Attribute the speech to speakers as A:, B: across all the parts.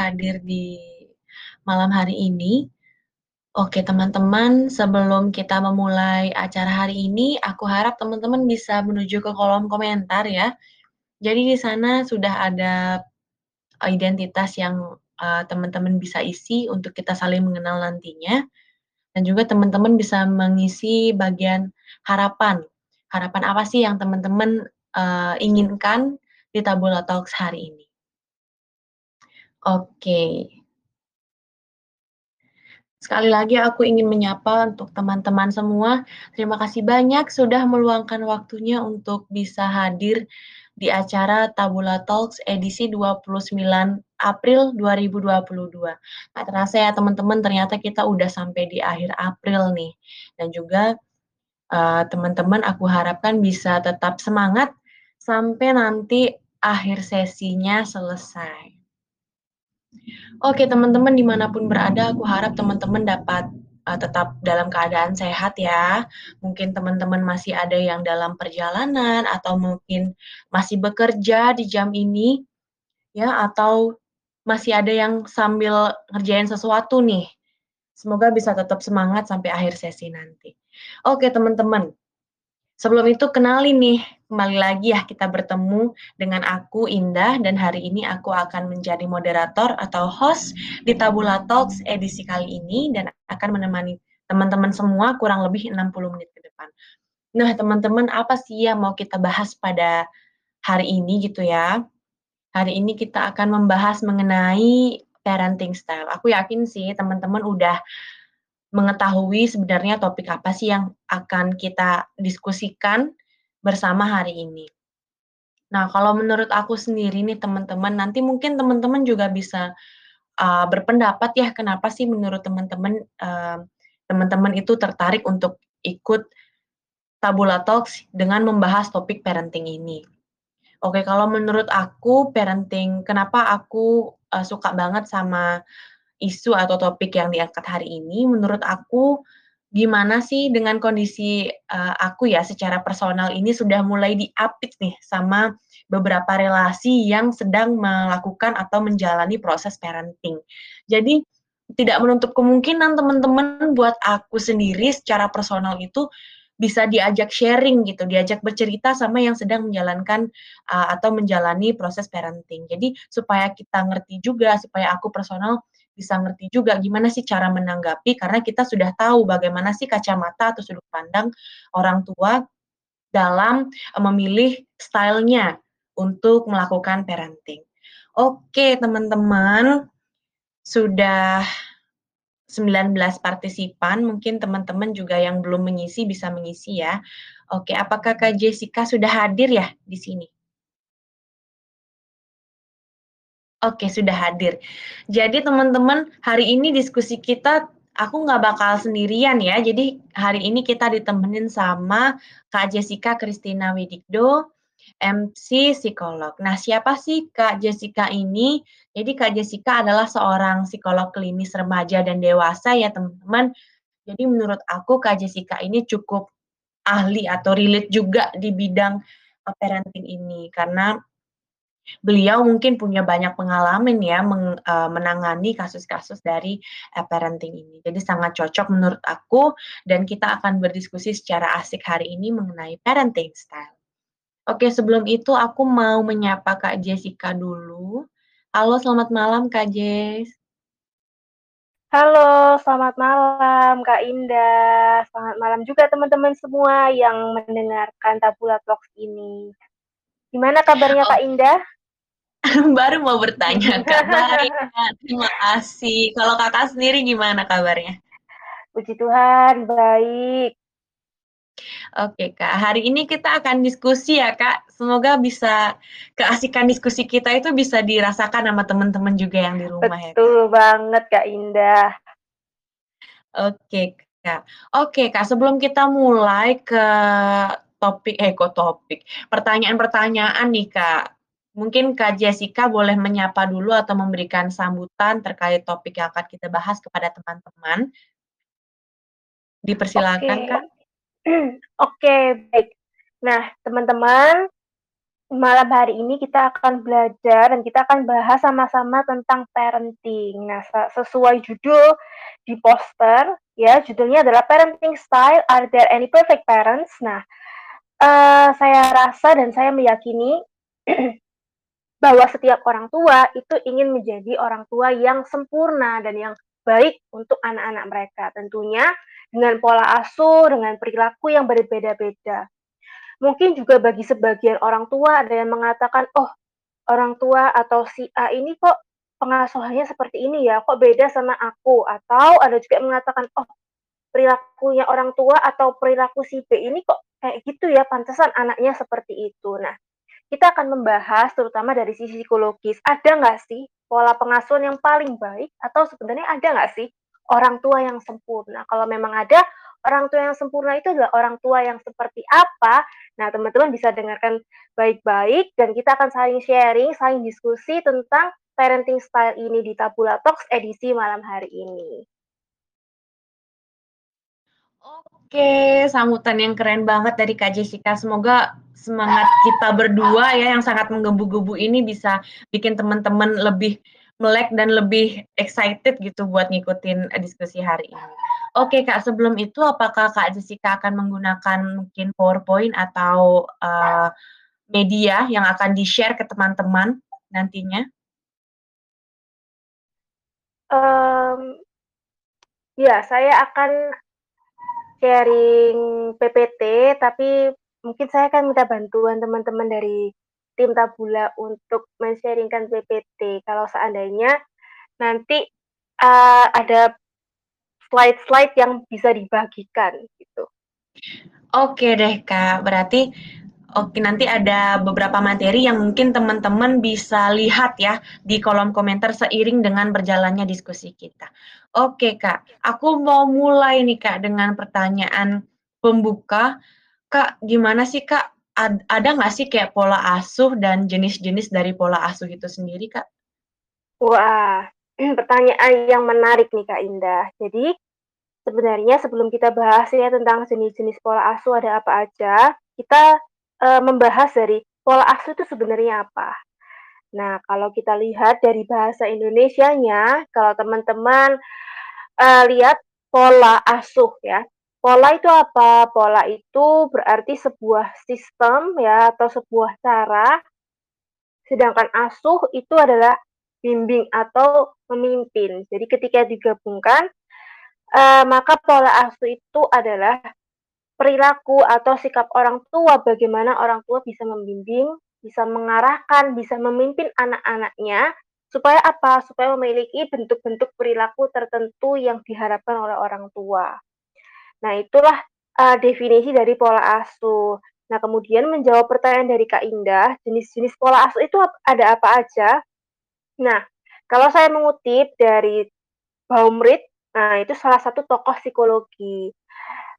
A: hadir di malam hari ini. Oke, teman-teman, sebelum kita memulai acara hari ini, aku harap teman-teman bisa menuju ke kolom komentar ya. Jadi di sana sudah ada identitas yang uh, teman-teman bisa isi untuk kita saling mengenal nantinya. Dan juga teman-teman bisa mengisi bagian harapan. Harapan apa sih yang teman-teman uh, inginkan di Tabula Talks hari ini? Oke. Sekali lagi aku ingin menyapa untuk teman-teman semua. Terima kasih banyak sudah meluangkan waktunya untuk bisa hadir di acara Tabula Talks edisi 29 April 2022. Nah, terasa ya teman-teman, ternyata kita udah sampai di akhir April nih. Dan juga uh, teman-teman aku harapkan bisa tetap semangat sampai nanti akhir sesinya selesai. Oke teman-teman di mana pun berada, aku harap teman-teman dapat uh, tetap dalam keadaan sehat ya. Mungkin teman-teman masih ada yang dalam perjalanan atau mungkin masih bekerja di jam ini ya atau masih ada yang sambil ngerjain sesuatu nih. Semoga bisa tetap semangat sampai akhir sesi nanti. Oke teman-teman, sebelum itu kenalin nih, kembali lagi ya kita bertemu dengan aku Indah dan hari ini aku akan menjadi moderator atau host di Tabula Talks edisi kali ini dan akan menemani teman-teman semua kurang lebih 60 menit ke depan. Nah teman-teman apa sih yang mau kita bahas pada hari ini gitu ya? Hari ini kita akan membahas mengenai parenting style. Aku yakin sih teman-teman udah mengetahui sebenarnya topik apa sih yang akan kita diskusikan bersama hari ini. Nah, kalau menurut aku sendiri nih teman-teman, nanti mungkin teman-teman juga bisa uh, berpendapat ya kenapa sih menurut teman-teman uh, teman-teman itu tertarik untuk ikut Tabula Talks dengan membahas topik parenting ini. Oke, kalau menurut aku parenting, kenapa aku uh, suka banget sama isu atau topik yang diangkat hari ini, menurut aku gimana sih dengan kondisi uh, aku ya secara personal ini sudah mulai diapit nih sama beberapa relasi yang sedang melakukan atau menjalani proses parenting. Jadi tidak menutup kemungkinan teman-teman buat aku sendiri secara personal itu bisa diajak sharing gitu, diajak bercerita sama yang sedang menjalankan uh, atau menjalani proses parenting. Jadi supaya kita ngerti juga, supaya aku personal bisa ngerti juga gimana sih cara menanggapi karena kita sudah tahu bagaimana sih kacamata atau sudut pandang orang tua dalam eh, memilih stylenya untuk melakukan parenting. Oke, teman-teman, sudah 19 partisipan, mungkin teman-teman juga yang belum mengisi bisa mengisi ya. Oke, apakah Kak Jessica sudah hadir ya di sini? Oke, sudah hadir. Jadi teman-teman, hari ini diskusi kita aku nggak bakal sendirian ya. Jadi hari ini kita ditemenin sama Kak Jessica Kristina Widikdo, MC psikolog. Nah, siapa sih Kak Jessica ini? Jadi Kak Jessica adalah seorang psikolog klinis remaja dan dewasa ya, teman-teman. Jadi menurut aku Kak Jessica ini cukup ahli atau relate juga di bidang parenting ini karena beliau mungkin punya banyak pengalaman ya meng, uh, menangani kasus-kasus dari uh, parenting ini. Jadi sangat cocok menurut aku dan kita akan berdiskusi secara asik hari ini mengenai parenting style. Oke, sebelum itu aku mau menyapa Kak Jessica dulu. Halo, selamat malam Kak Jess.
B: Halo, selamat malam Kak Indah. Selamat malam juga teman-teman semua yang mendengarkan Tabula Talks ini. Gimana kabarnya oh. Kak Indah?
A: Baru mau bertanya, Kak. Baik, terima kasih. Kalau kakak sendiri gimana kabarnya?
B: Puji Tuhan, baik.
A: Oke, Kak. Hari ini kita akan diskusi ya, Kak. Semoga bisa keasikan diskusi kita itu bisa dirasakan sama teman-teman juga yang di rumah
B: Betul ya. Betul banget, Kak Indah.
A: Oke, Kak. Oke, Kak. Sebelum kita mulai ke topik, eh kok topik, pertanyaan-pertanyaan nih Kak. Mungkin Kak Jessica boleh menyapa dulu atau memberikan sambutan terkait topik yang akan kita bahas kepada teman-teman. Dipersilakan
B: Oke.
A: Kak.
B: Oke, baik. Nah, teman-teman, malam hari ini kita akan belajar dan kita akan bahas sama-sama tentang parenting. Nah, sesuai judul di poster, ya, judulnya adalah Parenting Style, Are There Any Perfect Parents? Nah, uh, saya rasa dan saya meyakini bahwa setiap orang tua itu ingin menjadi orang tua yang sempurna dan yang baik untuk anak-anak mereka. Tentunya dengan pola asuh, dengan perilaku yang berbeda-beda. Mungkin juga bagi sebagian orang tua ada yang mengatakan, "Oh, orang tua atau si A ini kok pengasuhannya seperti ini ya, kok beda sama aku?" Atau ada juga yang mengatakan, "Oh, perilakunya orang tua atau perilaku si B ini kok kayak gitu ya, pantesan anaknya seperti itu." Nah, kita akan membahas terutama dari sisi psikologis, ada nggak sih pola pengasuhan yang paling baik atau sebenarnya ada nggak sih orang tua yang sempurna? Kalau memang ada, orang tua yang sempurna itu adalah orang tua yang seperti apa? Nah, teman-teman bisa dengarkan baik-baik dan kita akan saling sharing, saling diskusi tentang parenting style ini di Tabula Talks edisi malam hari ini.
A: Oke, sambutan yang keren banget dari Kak Jessica. Semoga semangat kita berdua ya yang sangat menggebu-gebu ini bisa bikin teman-teman lebih melek dan lebih excited gitu buat ngikutin diskusi hari ini. Oke Kak, sebelum itu apakah Kak Jessica akan menggunakan mungkin PowerPoint atau uh, media yang akan di-share ke teman-teman nantinya?
B: Um, ya, saya akan sharing PPT, tapi mungkin saya akan minta bantuan teman-teman dari tim Tabula untuk men-sharingkan PPT. Kalau seandainya nanti uh, ada slide-slide yang bisa dibagikan gitu.
A: Oke deh Kak, berarti oke nanti ada beberapa materi yang mungkin teman-teman bisa lihat ya di kolom komentar seiring dengan berjalannya diskusi kita. Oke Kak, aku mau mulai nih Kak dengan pertanyaan pembuka. Kak, gimana sih Kak? ada nggak sih kayak pola asuh dan jenis-jenis dari pola asuh itu sendiri Kak?
B: Wah, pertanyaan yang menarik nih Kak Indah. Jadi sebenarnya sebelum kita bahas ya tentang jenis-jenis pola asuh ada apa aja, kita e, membahas dari pola asuh itu sebenarnya apa. Nah, kalau kita lihat dari bahasa Indonesianya, kalau teman-teman e, lihat pola asuh ya, pola itu apa? Pola itu berarti sebuah sistem ya atau sebuah cara. Sedangkan asuh itu adalah bimbing atau memimpin. Jadi ketika digabungkan, uh, maka pola asuh itu adalah perilaku atau sikap orang tua bagaimana orang tua bisa membimbing, bisa mengarahkan, bisa memimpin anak-anaknya supaya apa? Supaya memiliki bentuk-bentuk perilaku tertentu yang diharapkan oleh orang tua. Nah, itulah uh, definisi dari pola asuh. Nah, kemudian menjawab pertanyaan dari Kak Indah, jenis-jenis pola asuh itu ada apa aja? Nah, kalau saya mengutip dari Baumrit, nah itu salah satu tokoh psikologi.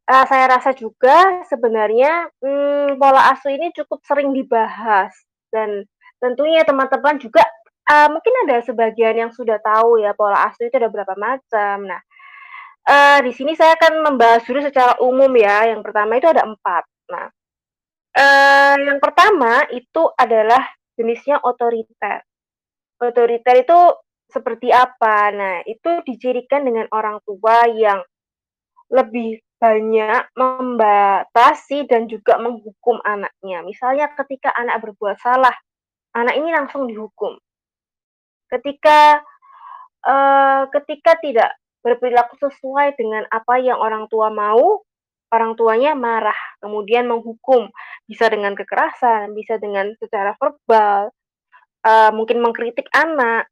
B: Uh, saya rasa juga sebenarnya hmm, pola asuh ini cukup sering dibahas dan tentunya teman-teman juga uh, mungkin ada sebagian yang sudah tahu ya pola asuh itu ada berapa macam. Nah, uh, di sini saya akan membahas dulu secara umum ya. Yang pertama itu ada empat. Nah, uh, yang pertama itu adalah jenisnya otoriter otoriter itu seperti apa? Nah, itu dicirikan dengan orang tua yang lebih banyak membatasi dan juga menghukum anaknya. Misalnya ketika anak berbuat salah, anak ini langsung dihukum. Ketika uh, ketika tidak berperilaku sesuai dengan apa yang orang tua mau, orang tuanya marah, kemudian menghukum, bisa dengan kekerasan, bisa dengan secara verbal, uh, mungkin mengkritik anak,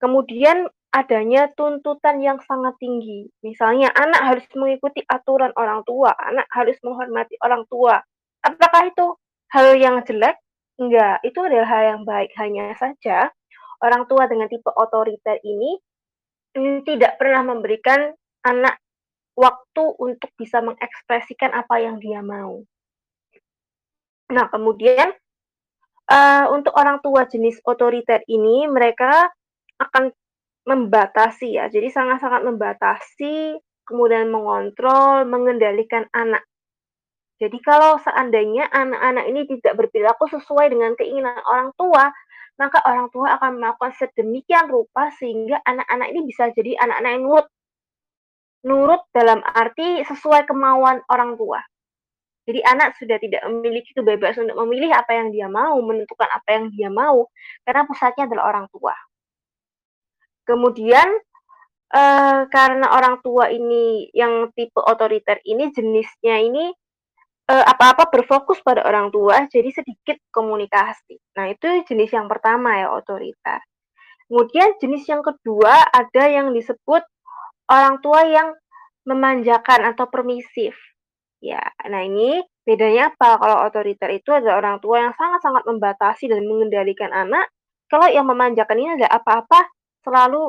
B: kemudian adanya tuntutan yang sangat tinggi. Misalnya anak harus mengikuti aturan orang tua, anak harus menghormati orang tua. Apakah itu hal yang jelek? Enggak, itu adalah hal yang baik. Hanya saja orang tua dengan tipe otoriter ini hmm, tidak pernah memberikan anak waktu untuk bisa mengekspresikan apa yang dia mau. Nah, kemudian uh, untuk orang tua jenis otoriter ini mereka akan membatasi ya, jadi sangat-sangat membatasi, kemudian mengontrol, mengendalikan anak. Jadi kalau seandainya anak-anak ini tidak berperilaku sesuai dengan keinginan orang tua, maka orang tua akan melakukan sedemikian rupa sehingga anak-anak ini bisa jadi anak-anak yang nurut. Nurut dalam arti sesuai kemauan orang tua. Jadi anak sudah tidak memiliki kebebasan untuk memilih apa yang dia mau, menentukan apa yang dia mau, karena pusatnya adalah orang tua. Kemudian uh, karena orang tua ini yang tipe otoriter ini jenisnya ini uh, apa-apa berfokus pada orang tua, jadi sedikit komunikasi. Nah, itu jenis yang pertama ya, otoriter. Kemudian jenis yang kedua ada yang disebut orang tua yang memanjakan atau permisif. Ya, nah ini bedanya apa? Kalau otoriter itu adalah orang tua yang sangat-sangat membatasi dan mengendalikan anak. Kalau yang memanjakan ini ada apa-apa selalu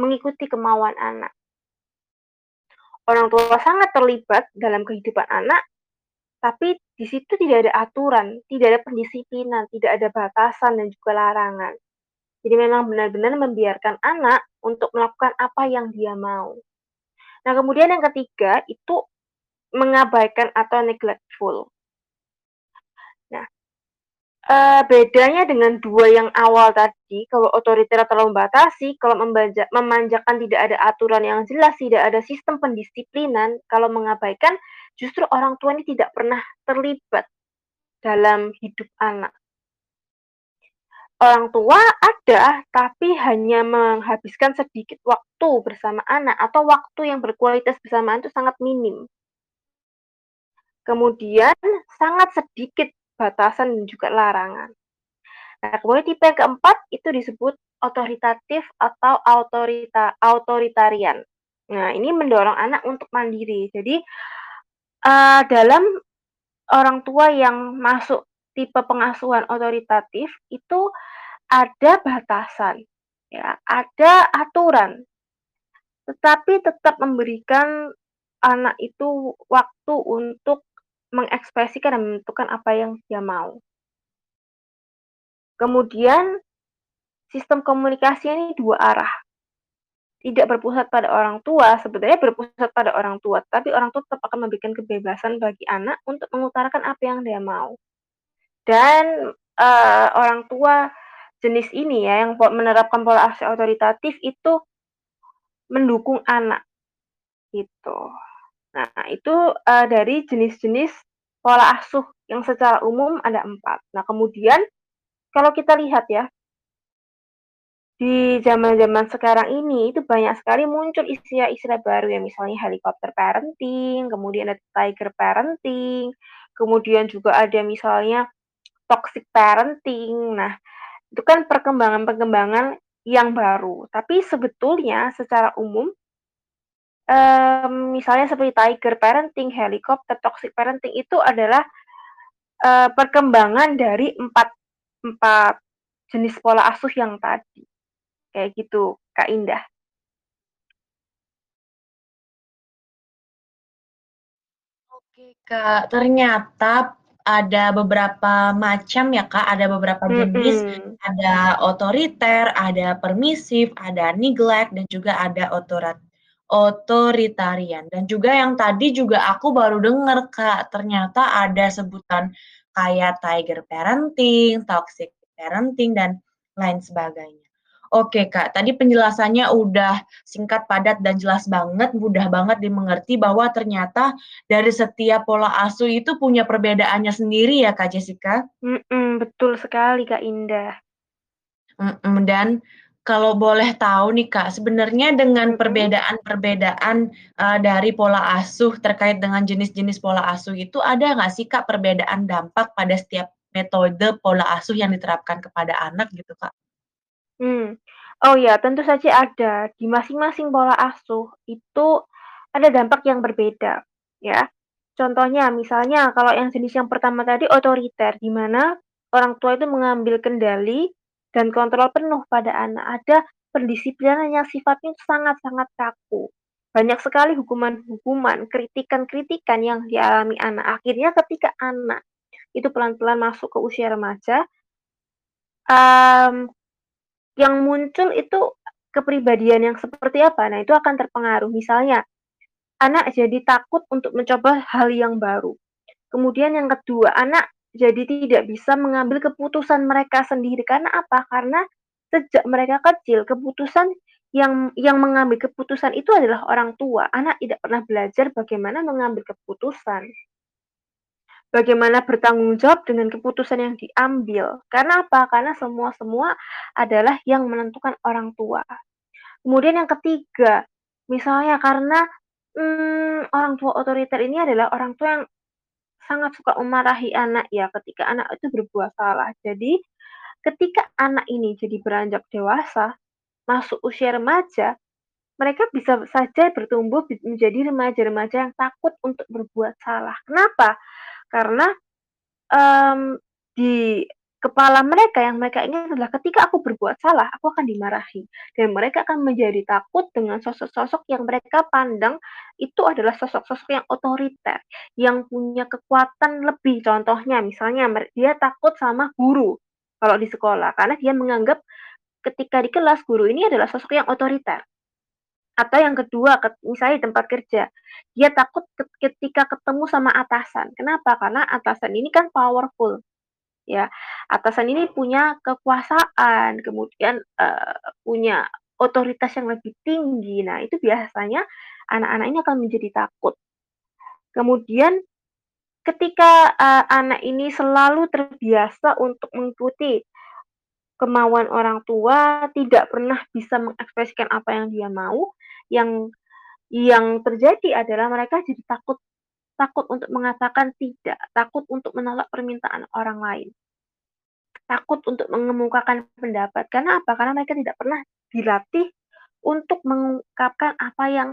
B: mengikuti kemauan anak. Orang tua sangat terlibat dalam kehidupan anak tapi di situ tidak ada aturan, tidak ada pendisiplinan, tidak ada batasan dan juga larangan. Jadi memang benar-benar membiarkan anak untuk melakukan apa yang dia mau. Nah, kemudian yang ketiga itu mengabaikan atau neglectful. Uh, bedanya dengan dua yang awal tadi, kalau otoriter terlalu membatasi, kalau membanja, memanjakan tidak ada aturan yang jelas, tidak ada sistem pendisiplinan, kalau mengabaikan, justru orang tua ini tidak pernah terlibat dalam hidup anak. Orang tua ada, tapi hanya menghabiskan sedikit waktu bersama anak, atau waktu yang berkualitas bersamaan itu sangat minim. Kemudian sangat sedikit batasan dan juga larangan. Nah, kemudian tipe yang keempat itu disebut otoritatif atau autorita autoritarian. Nah, ini mendorong anak untuk mandiri. Jadi uh, dalam orang tua yang masuk tipe pengasuhan otoritatif itu ada batasan, ya, ada aturan, tetapi tetap memberikan anak itu waktu untuk mengekspresikan dan menentukan apa yang dia mau. Kemudian sistem komunikasi ini dua arah. Tidak berpusat pada orang tua, sebenarnya berpusat pada orang tua, tapi orang tua tetap akan memberikan kebebasan bagi anak untuk mengutarakan apa yang dia mau. Dan uh, orang tua jenis ini ya yang menerapkan pola asuh otoritatif itu mendukung anak gitu. Nah, itu uh, dari jenis-jenis pola asuh yang secara umum ada empat. Nah, kemudian kalau kita lihat ya, di zaman-zaman sekarang ini itu banyak sekali muncul istilah-istilah baru ya, misalnya helikopter parenting, kemudian ada tiger parenting, kemudian juga ada misalnya toxic parenting. Nah, itu kan perkembangan-perkembangan yang baru. Tapi sebetulnya secara umum um, misalnya seperti tiger parenting, helikopter, toxic parenting itu adalah uh, perkembangan dari empat empat jenis pola asuh yang tadi. Kayak gitu, Kak Indah.
A: Oke, Kak. Ternyata ada beberapa macam ya, Kak. Ada beberapa jenis. Mm -hmm. Ada otoriter, ada permisif, ada neglect, dan juga ada otorat otoritarian. Dan juga yang tadi juga aku baru dengar Kak, ternyata ada sebutan kayak tiger parenting, toxic parenting, dan lain sebagainya. Oke Kak, tadi penjelasannya udah singkat, padat, dan jelas banget, mudah banget dimengerti bahwa ternyata dari setiap pola asuh itu punya perbedaannya sendiri ya Kak Jessica?
B: Mm -mm, betul sekali Kak Indah.
A: Mm -mm, dan kalau boleh tahu nih Kak, sebenarnya dengan perbedaan-perbedaan uh, dari pola asuh terkait dengan jenis-jenis pola asuh itu ada nggak sih Kak perbedaan dampak pada setiap metode pola asuh yang diterapkan kepada anak gitu Kak?
B: Hmm. Oh ya, tentu saja ada. Di masing-masing pola asuh itu ada dampak yang berbeda, ya. Contohnya, misalnya kalau yang jenis yang pertama tadi otoriter, di mana orang tua itu mengambil kendali dan kontrol penuh pada anak. Ada pendisiplinan yang sifatnya sangat-sangat kaku. Banyak sekali hukuman-hukuman, kritikan-kritikan yang dialami anak. Akhirnya ketika anak itu pelan-pelan masuk ke usia remaja, um, yang muncul itu kepribadian yang seperti apa? Nah, itu akan terpengaruh. Misalnya, anak jadi takut untuk mencoba hal yang baru. Kemudian yang kedua, anak jadi tidak bisa mengambil keputusan mereka sendiri. Karena apa? Karena sejak mereka kecil, keputusan yang yang mengambil keputusan itu adalah orang tua. Anak tidak pernah belajar bagaimana mengambil keputusan. Bagaimana bertanggung jawab dengan keputusan yang diambil. Karena apa? Karena semua-semua adalah yang menentukan orang tua. Kemudian yang ketiga, misalnya karena, mmm, orang tua otoriter ini adalah orang tua yang sangat suka memarahi anak ya ketika anak itu berbuat salah. Jadi, ketika anak ini jadi beranjak dewasa, masuk usia remaja, mereka bisa saja bertumbuh menjadi remaja-remaja yang takut untuk berbuat salah. Kenapa? Karena, mmm, di kepala mereka yang mereka ingat adalah ketika aku berbuat salah, aku akan dimarahi, dan mereka akan menjadi takut dengan sosok-sosok yang mereka pandang itu adalah sosok-sosok yang otoriter, yang punya kekuatan lebih. Contohnya misalnya dia takut sama guru kalau di sekolah, karena dia menganggap ketika di kelas guru ini adalah sosok yang otoriter. Atau yang kedua, misalnya di tempat kerja, dia takut ketika ketemu sama atasan. Kenapa? Karena atasan ini kan powerful, ya. Atasan ini punya kekuasaan, kemudian, eee, punya otoritas yang lebih tinggi. Nah, itu biasanya anak-anak ini akan menjadi takut. Kemudian ketika, eee, anak ini selalu terbiasa untuk mengikuti kemauan orang tua, tidak pernah bisa mengekspresikan apa yang dia mau, yang yang terjadi adalah mereka jadi takut takut untuk mengatakan tidak, takut untuk menolak permintaan orang lain. Takut untuk mengemukakan pendapat. Karena apa? Karena mereka tidak pernah dilatih untuk mengungkapkan apa yang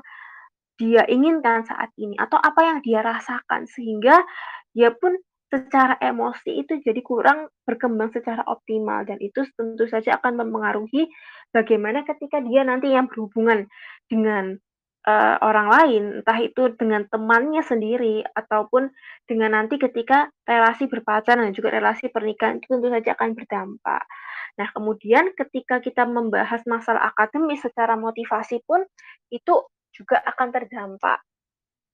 B: dia inginkan saat ini, atau apa yang dia rasakan, sehingga dia pun secara emosi itu jadi kurang berkembang secara optimal, dan itu tentu saja akan mempengaruhi bagaimana ketika dia nanti yang berhubungan dengan, eee, orang lain, entah itu dengan temannya sendiri, ataupun dengan nanti ketika relasi berpacaran dan juga relasi pernikahan itu tentu saja akan berdampak. Nah, kemudian ketika kita membahas masalah akademis secara motivasi pun, itu juga akan terdampak.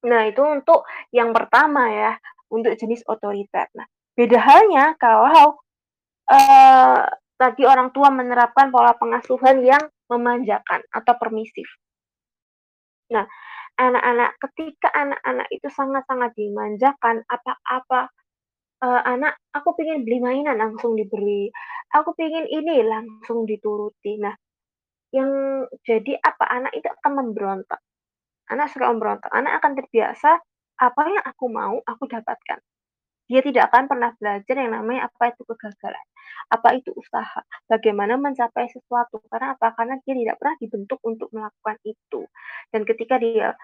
B: Nah, itu untuk yang pertama ya, untuk jenis otoriter. Nah, beda halnya kalau, eee, tadi orang tua menerapkan pola pengasuhan yang memanjakan atau permisif. Nah, anak-anak ketika anak-anak itu sangat-sangat dimanjakan, apa-apa, eee, "Anak, aku pengen beli mainan," langsung diberi, "Aku pengen ini," langsung dituruti. Nah, yang jadi apa, anak itu akan memberontak. Anak suka memberontak, anak akan terbiasa, apa yang aku mau, aku dapatkan. Dia tidak akan pernah belajar yang namanya apa itu kegagalan, apa itu usaha, bagaimana mencapai sesuatu. Karena apa? Karena dia tidak pernah dibentuk untuk melakukan itu. Dan ketika dia,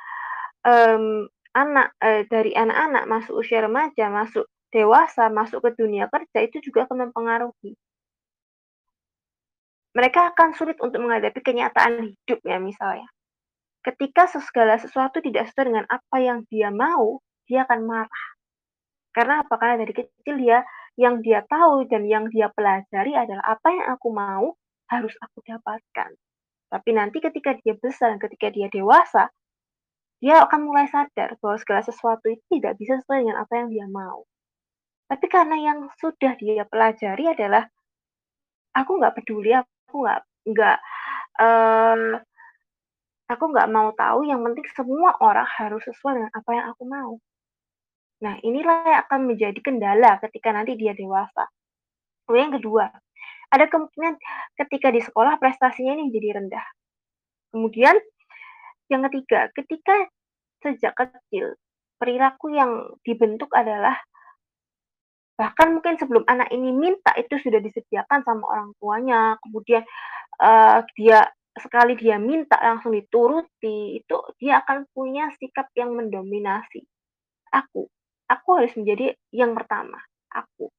B: mmm, anak eee, dari anak-anak masuk usia remaja, masuk dewasa, masuk ke dunia kerja, itu juga akan mempengaruhi. Mereka akan sulit untuk menghadapi kenyataan hidup ya misalnya. Ketika segala sesuatu tidak sesuai dengan apa yang dia mau, dia akan marah. Karena apa? Karena dari kecil dia yang dia tahu dan yang dia pelajari adalah apa yang aku mau, harus aku dapatkan. Tapi nanti ketika dia besar, ketika dia dewasa, dia akan mulai sadar bahwa segala sesuatu itu tidak bisa sesuai dengan apa yang dia mau. Tapi karena yang sudah dia pelajari adalah, aku nggak peduli, aku nggak nggak, eee, aku nggak mau tahu, yang penting semua orang harus sesuai dengan apa yang aku mau. Nah, inilah yang akan menjadi kendala ketika nanti dia dewasa. Kemudian yang kedua, ada kemungkinan ketika di sekolah prestasinya ini jadi rendah. Kemudian yang ketiga, ketika sejak kecil perilaku yang dibentuk adalah bahkan mungkin sebelum anak ini minta itu sudah disediakan sama orang tuanya, kemudian, eee, dia sekali dia minta langsung dituruti, itu dia akan punya sikap yang mendominasi. Aku aku harus menjadi yang pertama, aku.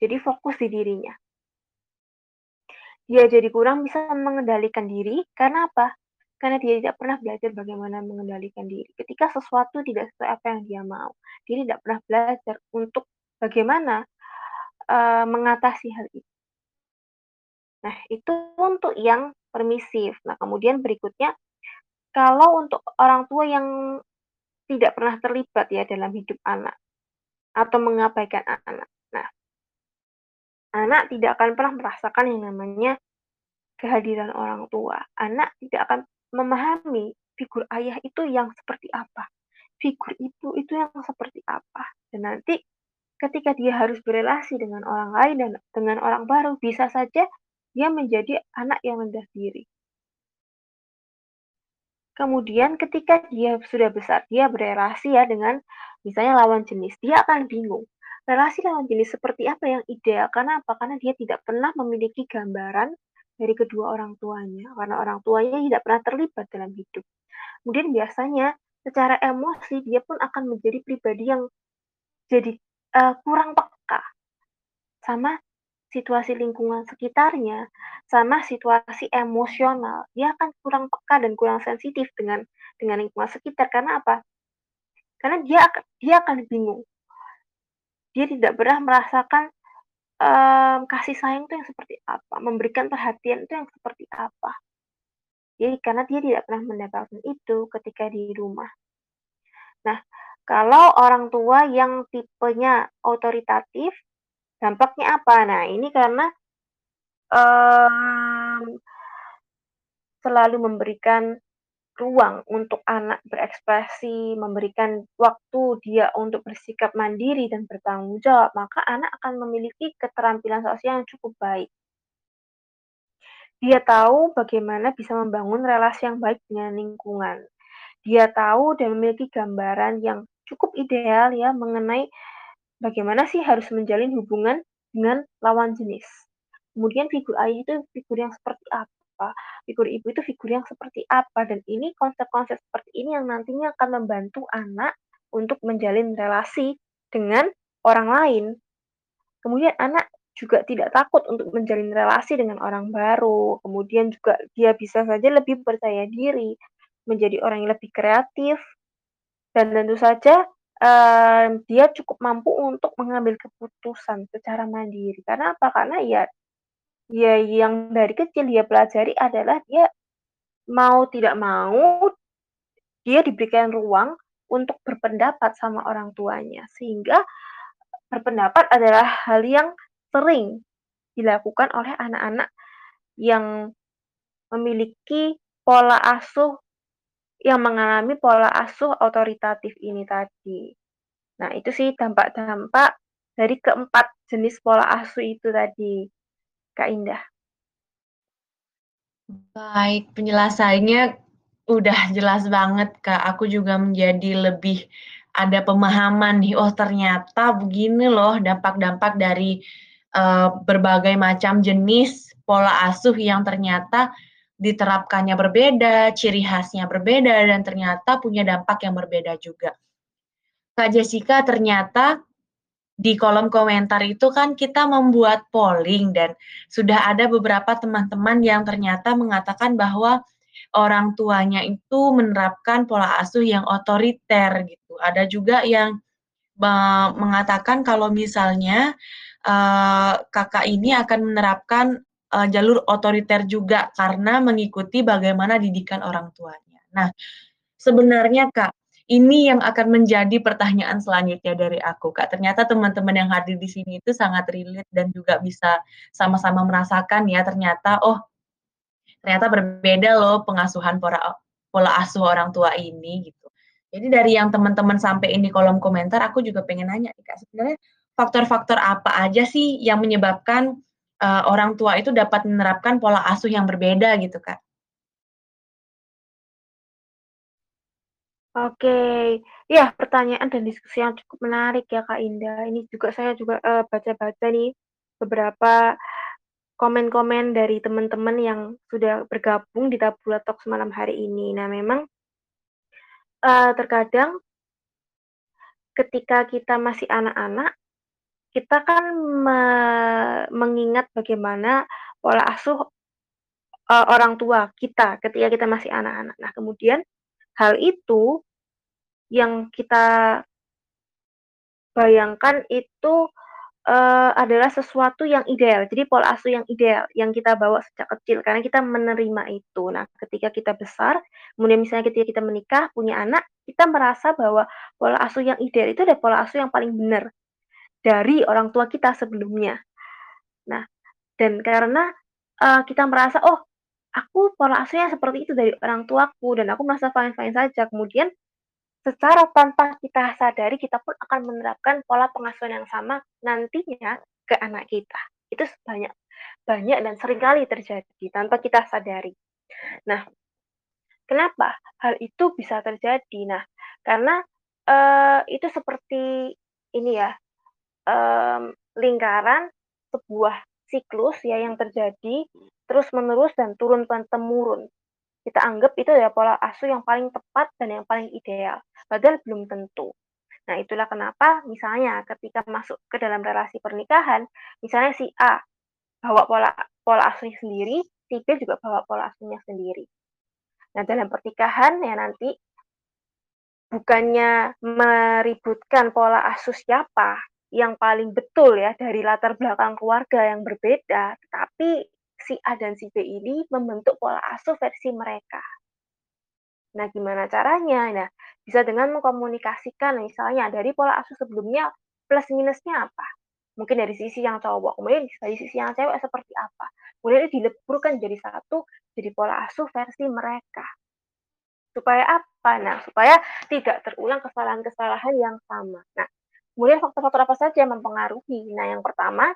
B: Jadi fokus di dirinya. Dia jadi kurang bisa mengendalikan diri, karena apa? Karena dia tidak pernah belajar bagaimana mengendalikan diri. Ketika sesuatu tidak sesuai apa yang dia mau, dia tidak pernah belajar untuk bagaimana, eee, mengatasi hal itu. Nah, itu untuk yang permisif. Nah, kemudian berikutnya, kalau untuk orang tua yang tidak pernah terlibat ya dalam hidup anak. atau mengabaikan anak. Nah, anak tidak akan pernah merasakan yang namanya kehadiran orang tua. Anak tidak akan memahami figur ayah itu yang seperti apa, figur ibu itu yang seperti apa. Dan nanti ketika dia harus berelasi dengan orang lain dan dengan orang baru, bisa saja dia menjadi anak yang rendah diri. Kemudian ketika dia sudah besar, dia berelasi ya dengan misalnya lawan jenis, dia akan bingung. Relasi lawan jenis seperti apa yang ideal? Karena apa? Karena dia tidak pernah memiliki gambaran dari kedua orang tuanya, karena orang tuanya tidak pernah terlibat dalam hidup. Kemudian biasanya secara emosi dia pun akan menjadi pribadi yang jadi uh, kurang peka sama situasi lingkungan sekitarnya, sama situasi emosional, dia akan kurang peka dan kurang sensitif dengan dengan lingkungan sekitar. Karena apa? Karena dia akan dia akan bingung. Dia tidak pernah merasakan um, kasih sayang itu yang seperti apa, memberikan perhatian itu yang seperti apa. Jadi karena dia tidak pernah mendapatkan itu ketika di rumah. Nah, kalau orang tua yang tipenya otoritatif, Dampaknya apa? Nah, ini karena um, selalu memberikan ruang untuk anak berekspresi, memberikan waktu dia untuk bersikap mandiri dan bertanggung jawab, maka anak akan memiliki keterampilan sosial yang cukup baik. Dia tahu bagaimana bisa membangun relasi yang baik dengan lingkungan. Dia tahu dan memiliki gambaran yang cukup ideal ya mengenai bagaimana sih harus menjalin hubungan dengan lawan jenis. Kemudian figur ayah itu figur yang seperti apa, figur ibu itu figur yang seperti apa, dan ini konsep-konsep seperti ini yang nantinya akan membantu anak untuk menjalin relasi dengan orang lain. Kemudian anak juga tidak takut untuk menjalin relasi dengan orang baru. Kemudian juga dia bisa saja lebih percaya diri, menjadi orang yang lebih kreatif, dan tentu saja uh, dia cukup mampu untuk mengambil keputusan secara mandiri. Karena apa? Karena ya ya yang dari kecil dia pelajari adalah dia mau tidak mau dia diberikan ruang untuk berpendapat sama orang tuanya. Sehingga berpendapat adalah hal yang sering dilakukan oleh anak-anak yang memiliki pola asuh yang mengalami pola asuh otoritatif ini tadi. Nah, itu sih dampak-dampak dari keempat jenis pola asuh itu tadi, Kak Indah.
A: Baik, penjelasannya udah jelas banget, Kak. Aku juga menjadi lebih ada pemahaman nih, oh ternyata begini loh dampak-dampak dari uh, berbagai macam jenis pola asuh yang ternyata diterapkannya berbeda, ciri khasnya berbeda, dan ternyata punya dampak yang berbeda juga. Kak Jessica, ternyata di kolom komentar itu kan kita membuat polling dan sudah ada beberapa teman-teman yang ternyata mengatakan bahwa orang tuanya itu menerapkan pola asuh yang otoriter gitu. Ada juga yang mengatakan kalau misalnya uh, kakak ini akan menerapkan uh, jalur otoriter juga karena mengikuti bagaimana didikan orang tuanya. Nah, sebenarnya Kak, ini yang akan menjadi pertanyaan selanjutnya dari aku, Kak. Ternyata teman-teman yang hadir di sini itu sangat relate dan juga bisa sama-sama merasakan ya ternyata oh ternyata berbeda loh pengasuhan pola pola asuh orang tua ini gitu. Jadi dari yang teman-teman sampai ini kolom komentar, aku juga pengen nanya Kak, sebenarnya faktor-faktor apa aja sih yang menyebabkan uh, orang tua itu dapat menerapkan pola asuh yang berbeda gitu, Kak?
B: Oke, ya pertanyaan dan diskusi yang cukup menarik ya Kak Indah. Ini juga saya juga uh, baca-baca nih beberapa komen-komen dari teman-teman yang sudah bergabung di Tabula Talk malam hari ini. Nah, memang uh, terkadang ketika kita masih anak-anak, kita kan me mengingat bagaimana pola asuh, uh, orang tua kita ketika kita masih anak-anak. Nah, kemudian hal itu yang kita bayangkan itu, uh, adalah sesuatu yang ideal. Jadi pola asuh yang ideal, yang kita bawa sejak kecil karena kita menerima itu. Nah, ketika kita besar, kemudian misalnya ketika kita menikah, punya anak, kita merasa bahwa pola asuh yang ideal itu adalah pola asuh yang paling benar. Dari orang tua kita sebelumnya. Nah, dan karena, uh, kita merasa, "Oh, aku pola asuhnya seperti itu dari orang tuaku dan aku merasa fine-fine saja." Kemudian secara tanpa kita sadari, kita pun akan menerapkan pola pengasuhan yang sama nantinya ke anak kita. Itu banyak banyak dan sering kali terjadi tanpa kita sadari. Nah, kenapa hal itu bisa terjadi? Nah, karena, uh, itu seperti ini ya, um, lingkaran sebuah siklus ya yang terjadi terus-menerus dan turun temurun. Kita anggap itu ya pola asuh yang paling tepat dan yang paling ideal, padahal belum tentu. Nah, itulah kenapa misalnya ketika masuk ke dalam relasi pernikahan, misalnya si A bawa pola pola asuhnya sendiri, si B juga bawa pola asuhnya sendiri. Nah, dalam pernikahan ya nanti bukannya meributkan pola asuh siapa yang paling betul ya dari latar belakang keluarga yang berbeda, tapi si A dan si B ini membentuk pola asuh versi mereka. Nah, gimana caranya? Nah, bisa dengan mengkomunikasikan misalnya dari pola asuh sebelumnya plus minusnya apa? Mungkin dari sisi yang cowok, kemudian dari sisi yang cewek seperti apa? Kemudian dileburkan jadi satu, jadi pola asuh versi mereka. Supaya apa? Nah, supaya tidak terulang kesalahan-kesalahan yang sama. Nah, kemudian faktor-faktor apa saja yang mempengaruhi? Nah, yang pertama,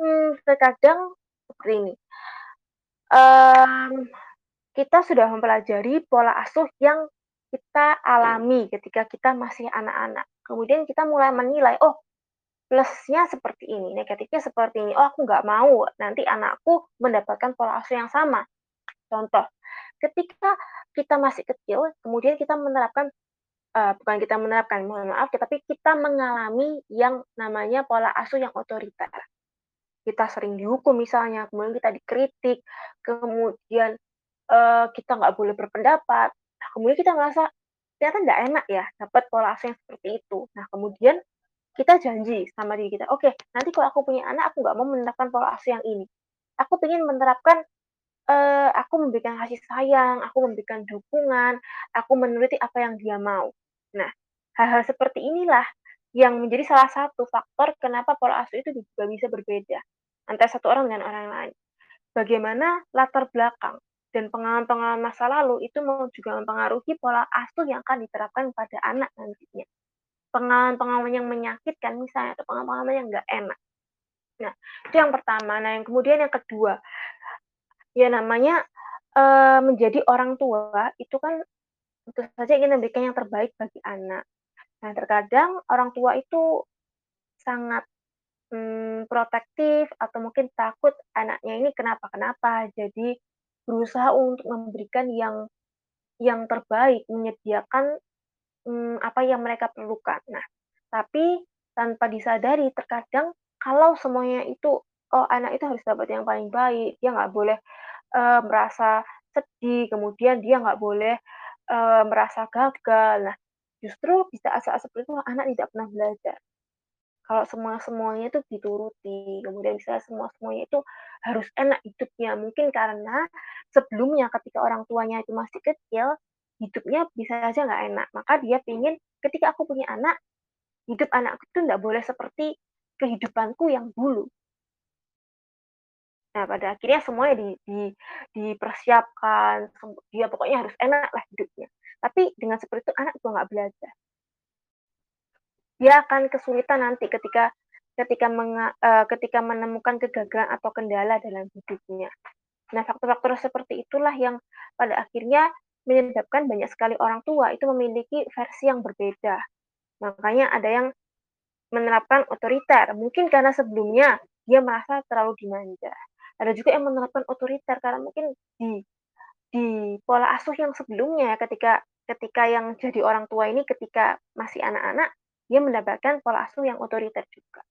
B: hmm, terkadang seperti ini. Um, kita sudah mempelajari pola asuh yang kita alami ketika kita masih anak-anak. Kemudian kita mulai menilai, oh plusnya seperti ini, negatifnya seperti ini. Oh aku nggak mau nanti anakku mendapatkan pola asuh yang sama. Contoh, ketika kita masih kecil, kemudian kita menerapkan uh, bukan kita menerapkan, mohon maaf, tetapi kita mengalami yang namanya pola asuh yang otoriter. Kita sering dihukum misalnya, kemudian kita dikritik, kemudian uh, kita nggak boleh berpendapat. Nah, kemudian kita merasa ternyata nggak enak ya dapat pola asuh yang seperti itu. Nah, kemudian kita janji sama diri kita, oke, okay, nanti kalau aku punya anak, aku nggak mau menerapkan pola asuh yang ini. Aku ingin menerapkan, uh, aku memberikan kasih sayang, aku memberikan dukungan, aku menuruti apa yang dia mau. Nah, hal-hal seperti inilah yang menjadi salah satu faktor kenapa pola asuh itu juga bisa berbeda antara satu orang dengan orang lain. Bagaimana latar belakang dan pengalaman-pengalaman masa lalu itu juga mempengaruhi pola asuh yang akan diterapkan pada anak nantinya. Pengalaman-pengalaman yang menyakitkan misalnya atau pengalaman-pengalaman yang nggak enak. Nah, itu yang pertama. Nah, yang kemudian yang kedua, ya namanya e, menjadi orang tua itu kan tentu saja ingin memberikan yang terbaik bagi anak. Nah, terkadang orang tua itu sangat hmm, protektif atau mungkin takut anaknya ini kenapa-kenapa. Jadi berusaha untuk memberikan yang yang terbaik, menyediakan, hmm, apa yang mereka perlukan. Nah, tapi tanpa disadari terkadang kalau semuanya itu, oh anak itu harus dapat yang paling baik, dia nggak boleh, uh, merasa sedih, kemudian dia nggak boleh, uh, merasa gagal. Nah, justru bisa saat seperti itu anak tidak pernah belajar kalau semua-semuanya itu dituruti, kemudian misalnya semua-semuanya itu harus enak hidupnya. Mungkin karena sebelumnya ketika orang tuanya itu masih kecil, hidupnya bisa saja nggak enak. Maka dia ingin ketika aku punya anak, hidup anakku itu nggak boleh seperti kehidupanku yang dulu. Nah, pada akhirnya semuanya di, di, dipersiapkan, dia pokoknya harus enak lah hidupnya. Tapi dengan seperti itu anak juga nggak belajar dia akan kesulitan nanti ketika ketika menga, uh, ketika menemukan kegagalan atau kendala dalam hidupnya. Nah, faktor-faktor seperti itulah yang pada akhirnya menyebabkan banyak sekali orang tua itu memiliki versi yang berbeda. Makanya ada yang menerapkan otoriter, mungkin karena sebelumnya dia merasa terlalu dimanja. Ada juga yang menerapkan otoriter karena mungkin di di pola asuh yang sebelumnya ketika ketika yang jadi orang tua ini ketika masih anak-anak dia mendapatkan pola asuh yang otoriter juga.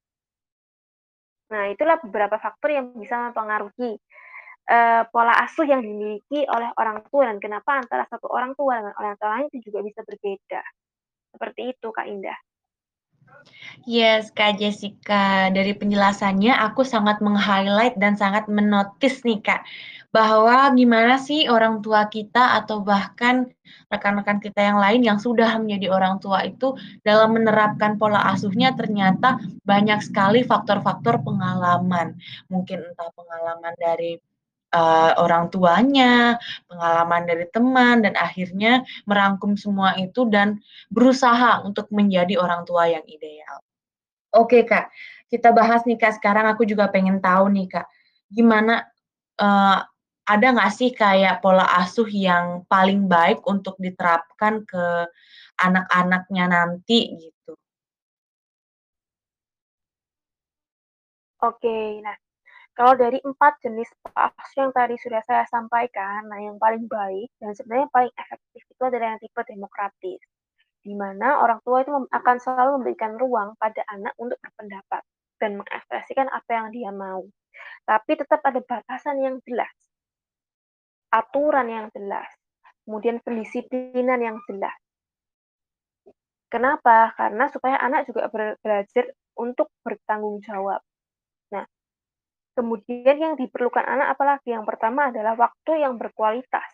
B: Nah, itulah beberapa faktor yang bisa mempengaruhi uh, pola asuh yang dimiliki oleh orang tua dan kenapa antara satu orang tua dengan orang tua lain itu juga bisa berbeda. Seperti itu, Kak Indah.
A: Yes, Kak Jessica. Dari penjelasannya aku sangat meng-highlight dan sangat menotis nih, Kak, bahwa gimana sih orang tua kita atau bahkan rekan-rekan kita yang lain yang sudah menjadi orang tua itu dalam menerapkan pola asuhnya ternyata banyak sekali faktor-faktor pengalaman. Mungkin entah pengalaman dari uh, orang tuanya, pengalaman dari teman, dan akhirnya merangkum semua itu dan berusaha untuk menjadi orang tua yang ideal. Oke Kak, kita bahas nih Kak, sekarang aku juga pengen tahu nih Kak, gimana, uh, ada nggak sih kayak pola asuh yang paling baik untuk diterapkan ke anak-anaknya nanti gitu?
B: Oke, nah kalau dari empat jenis pola asuh yang tadi sudah saya sampaikan, nah yang paling baik dan sebenarnya paling efektif itu adalah yang tipe demokratis di mana orang tua itu akan selalu memberikan ruang pada anak untuk berpendapat dan mengekspresikan apa yang dia mau. Tapi tetap ada batasan yang jelas, aturan yang jelas, kemudian pendisiplinan yang jelas. Kenapa? Karena supaya anak juga belajar untuk bertanggung jawab. Kemudian yang diperlukan anak apalagi? Yang pertama adalah waktu yang berkualitas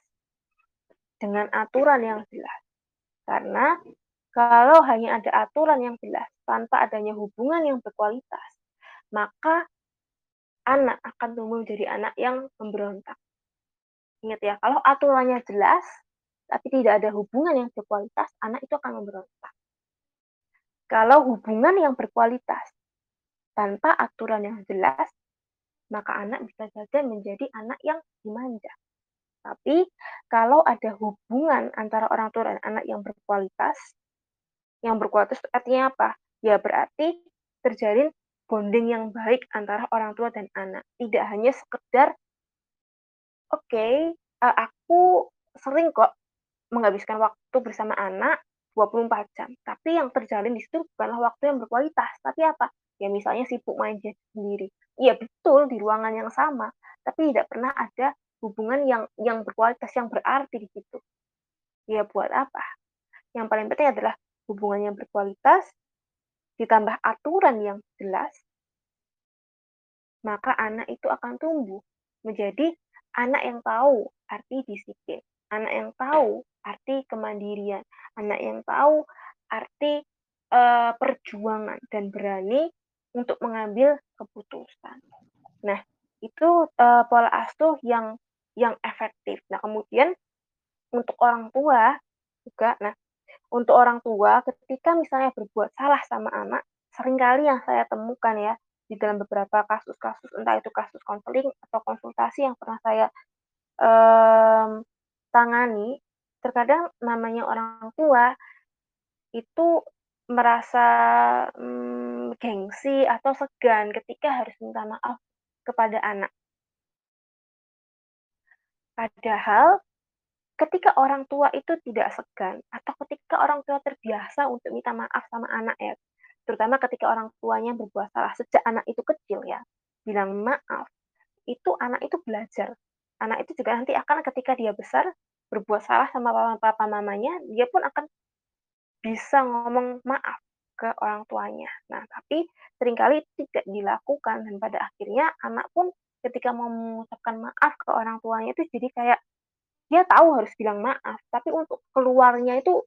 B: dengan aturan yang jelas. Karena kalau hanya ada aturan yang jelas tanpa adanya hubungan yang berkualitas, maka anak akan tumbuh menjadi anak yang memberontak. Ingat ya, kalau aturannya jelas, tapi tidak ada hubungan yang berkualitas, anak itu akan memberontak. Kalau hubungan yang berkualitas tanpa aturan yang jelas, maka anak bisa saja menjadi anak yang dimanja. Tapi kalau ada hubungan antara orang tua dan anak yang berkualitas, yang berkualitas artinya apa? Ya berarti terjalin bonding yang baik antara orang tua dan anak. Tidak hanya sekedar, oke, okay, eh, aku sering kok menghabiskan waktu bersama anak 24 jam. Tapi yang terjalin di situ bukanlah waktu yang berkualitas. Tapi apa? Ya misalnya sibuk main sendiri. Iya betul di ruangan yang sama. Tapi tidak pernah ada hubungan yang yang berkualitas yang berarti di situ. Ya buat apa? Yang paling penting adalah hubungan yang berkualitas ditambah aturan yang jelas, maka anak itu akan tumbuh menjadi anak yang tahu arti disiplin, anak yang tahu arti kemandirian, anak yang tahu arti uh, perjuangan dan berani untuk mengambil keputusan. Nah, itu uh, pola asuh yang yang efektif. Nah, kemudian untuk orang tua juga, nah untuk orang tua ketika misalnya berbuat salah sama anak, sering kali yang saya temukan ya di dalam beberapa kasus-kasus, entah itu kasus konseling atau konsultasi yang pernah saya um, tangani, terkadang namanya orang tua itu merasa um, gengsi atau segan ketika harus minta maaf kepada anak. Padahal ketika orang tua itu tidak segan atau ketika orang tua terbiasa untuk minta maaf sama anak ya, terutama ketika orang tuanya berbuat salah sejak anak itu kecil ya, bilang maaf, itu anak itu belajar. Anak itu juga nanti akan ketika dia besar berbuat salah sama papa, papa mamanya, dia pun akan bisa ngomong maaf ke orang tuanya. Nah, tapi sering kali tidak dilakukan dan pada akhirnya anak pun ketika mau mengucapkan maaf ke orang tuanya itu jadi kayak dia tahu harus bilang maaf, tapi untuk keluarnya itu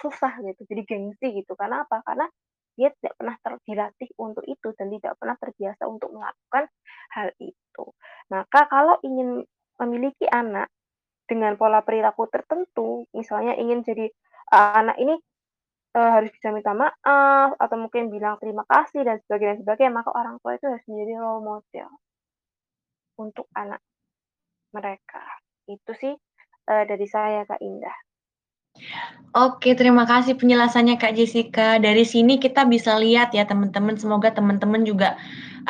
B: susah gitu, jadi gengsi gitu. Karena apa? Karena dia tidak pernah terdilatih untuk itu dan tidak pernah terbiasa untuk melakukan hal itu. Maka kalau ingin memiliki anak dengan pola perilaku tertentu, misalnya ingin jadi uh, anak ini uh, harus bisa minta maaf atau mungkin bilang terima kasih dan sebagainya dan sebagainya, maka orang tua itu harus menjadi role model untuk anak mereka. Itu sih uh, dari saya Kak Indah.
A: Oke, terima kasih penjelasannya Kak Jessica. Dari sini kita bisa lihat ya teman-teman, semoga teman-teman juga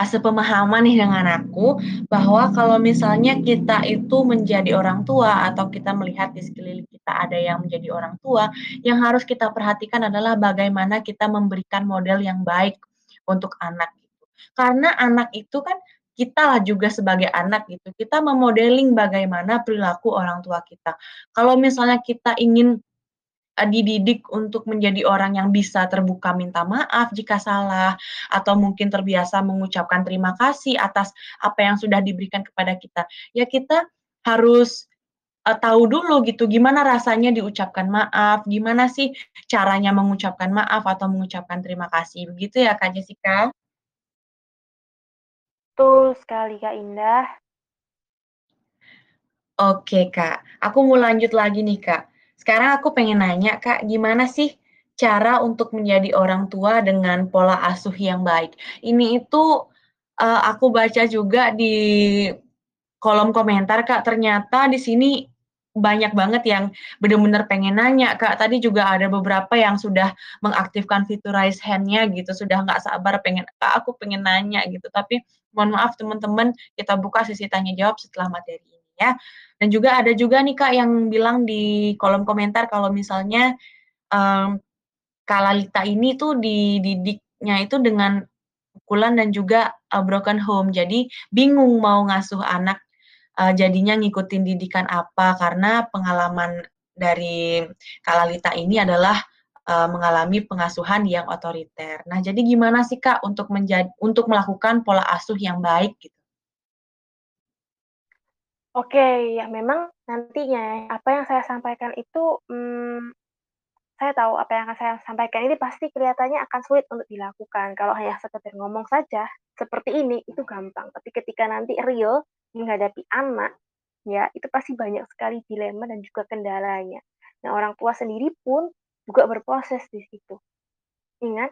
A: sepemahaman nih dengan aku bahwa kalau misalnya kita itu menjadi orang tua atau kita melihat di sekeliling kita ada yang menjadi orang tua, yang harus kita perhatikan adalah bagaimana kita memberikan model yang baik untuk anak. Karena anak itu kan kita lah juga sebagai anak gitu, kita memodeling bagaimana perilaku orang tua kita. Kalau misalnya kita ingin dididik untuk menjadi orang yang bisa terbuka minta maaf jika salah, atau mungkin terbiasa mengucapkan terima kasih atas apa yang sudah diberikan kepada kita, ya kita harus, eee, tahu dulu gitu gimana rasanya diucapkan maaf, gimana sih caranya mengucapkan maaf atau mengucapkan terima kasih, begitu ya Kak Jessica?
B: Betul sekali Kak Indah.
A: Oke Kak, aku mau lanjut lagi nih Kak. Sekarang aku pengen nanya Kak, gimana sih cara untuk menjadi orang tua dengan pola asuh yang baik? Ini itu, eee, aku baca juga di kolom komentar Kak, ternyata di sini banyak banget yang bener-bener pengen nanya Kak, tadi juga ada beberapa yang sudah mengaktifkan fitur raise hand-nya gitu, sudah nggak sabar pengen, "Kak, aku pengen nanya," gitu. Tapi mohon maaf teman-teman, kita buka sesi tanya jawab setelah materi ini ya. Dan juga ada juga nih Kak yang bilang di kolom komentar kalau misalnya, mmm, Kak Lalita ini tuh dididiknya itu dengan pukulan dan juga, eee, broken home. Jadi bingung mau ngasuh anak, eee, jadinya ngikutin didikan apa, karena pengalaman dari Kak Lalita ini adalah, eee, mengalami pengasuhan yang otoriter. Nah, jadi gimana sih Kak untuk menjad untuk melakukan pola asuh yang baik gitu?
B: Oke, ya memang nantinya apa yang saya sampaikan itu, mmm, saya tahu apa yang akan saya sampaikan ini pasti kelihatannya akan sulit untuk dilakukan. Kalau hanya sekedar ngomong saja, seperti ini, itu gampang. Tapi ketika nanti real menghadapi anak, ya itu pasti banyak sekali dilema dan juga kendalanya. Nah, orang tua sendiri pun juga berproses di situ. Ingat,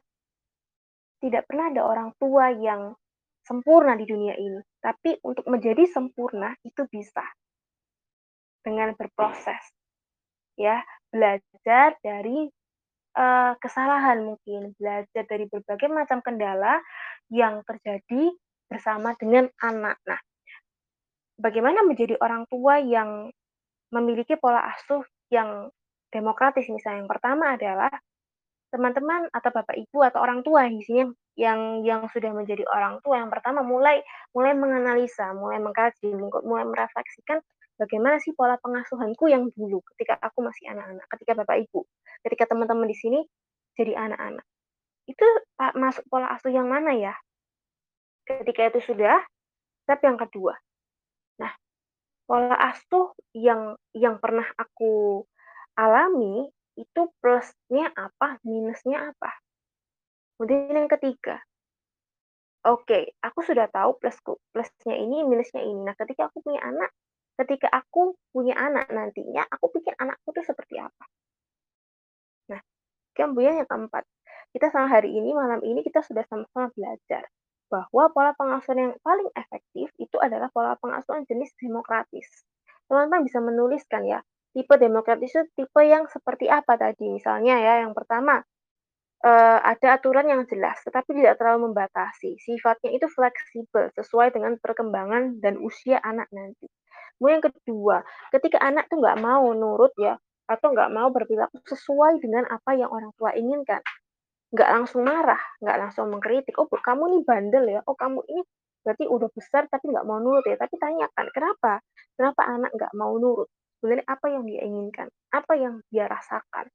B: tidak pernah ada orang tua yang sempurna di dunia ini, tapi untuk menjadi sempurna itu bisa dengan berproses, ya. Belajar dari, eee, kesalahan mungkin, belajar dari berbagai macam kendala yang terjadi bersama dengan anak. Nah, bagaimana menjadi orang tua yang memiliki pola asuh yang demokratis misalnya, yang pertama adalah teman-teman atau bapak ibu atau orang tua di sini yang yang sudah menjadi orang tua, yang pertama mulai mulai menganalisa, mulai mengkaji, mulai merefleksikan bagaimana sih pola pengasuhanku yang dulu ketika aku masih anak-anak, ketika bapak ibu, ketika teman-teman di sini jadi anak-anak. Itu masuk pola asuh yang mana ya? Ketika itu sudah, step yang kedua. Nah, pola asuh yang yang pernah aku alami itu plusnya apa, minusnya apa. Kemudian yang ketiga, oke, aku sudah tahu plusku, plusnya ini, minusnya ini. Nah, ketika aku punya anak, ketika aku punya anak nantinya, aku pikir anakku itu seperti apa. Nah, kemudian yang keempat, kita sama hari ini, malam ini kita sudah sama-sama belajar bahwa pola pengasuhan yang paling efektif itu adalah pola pengasuhan jenis demokratis. Teman-teman bisa menuliskan ya, tipe demokratis itu tipe yang seperti apa tadi? Misalnya ya, yang pertama, uh, ada aturan yang jelas, tetapi tidak terlalu membatasi. Sifatnya itu fleksibel, sesuai dengan perkembangan dan usia anak nanti. Kemudian yang kedua, ketika anak tuh nggak mau nurut ya, atau nggak mau berperilaku sesuai dengan apa yang orang tua inginkan, nggak langsung marah, nggak langsung mengkritik, "Oh, kamu ini bandel ya, oh kamu ini berarti udah besar tapi nggak mau nurut ya." Tapi tanyakan, kenapa? Kenapa anak nggak mau nurut? Sebenarnya apa yang dia inginkan? Apa yang dia rasakan?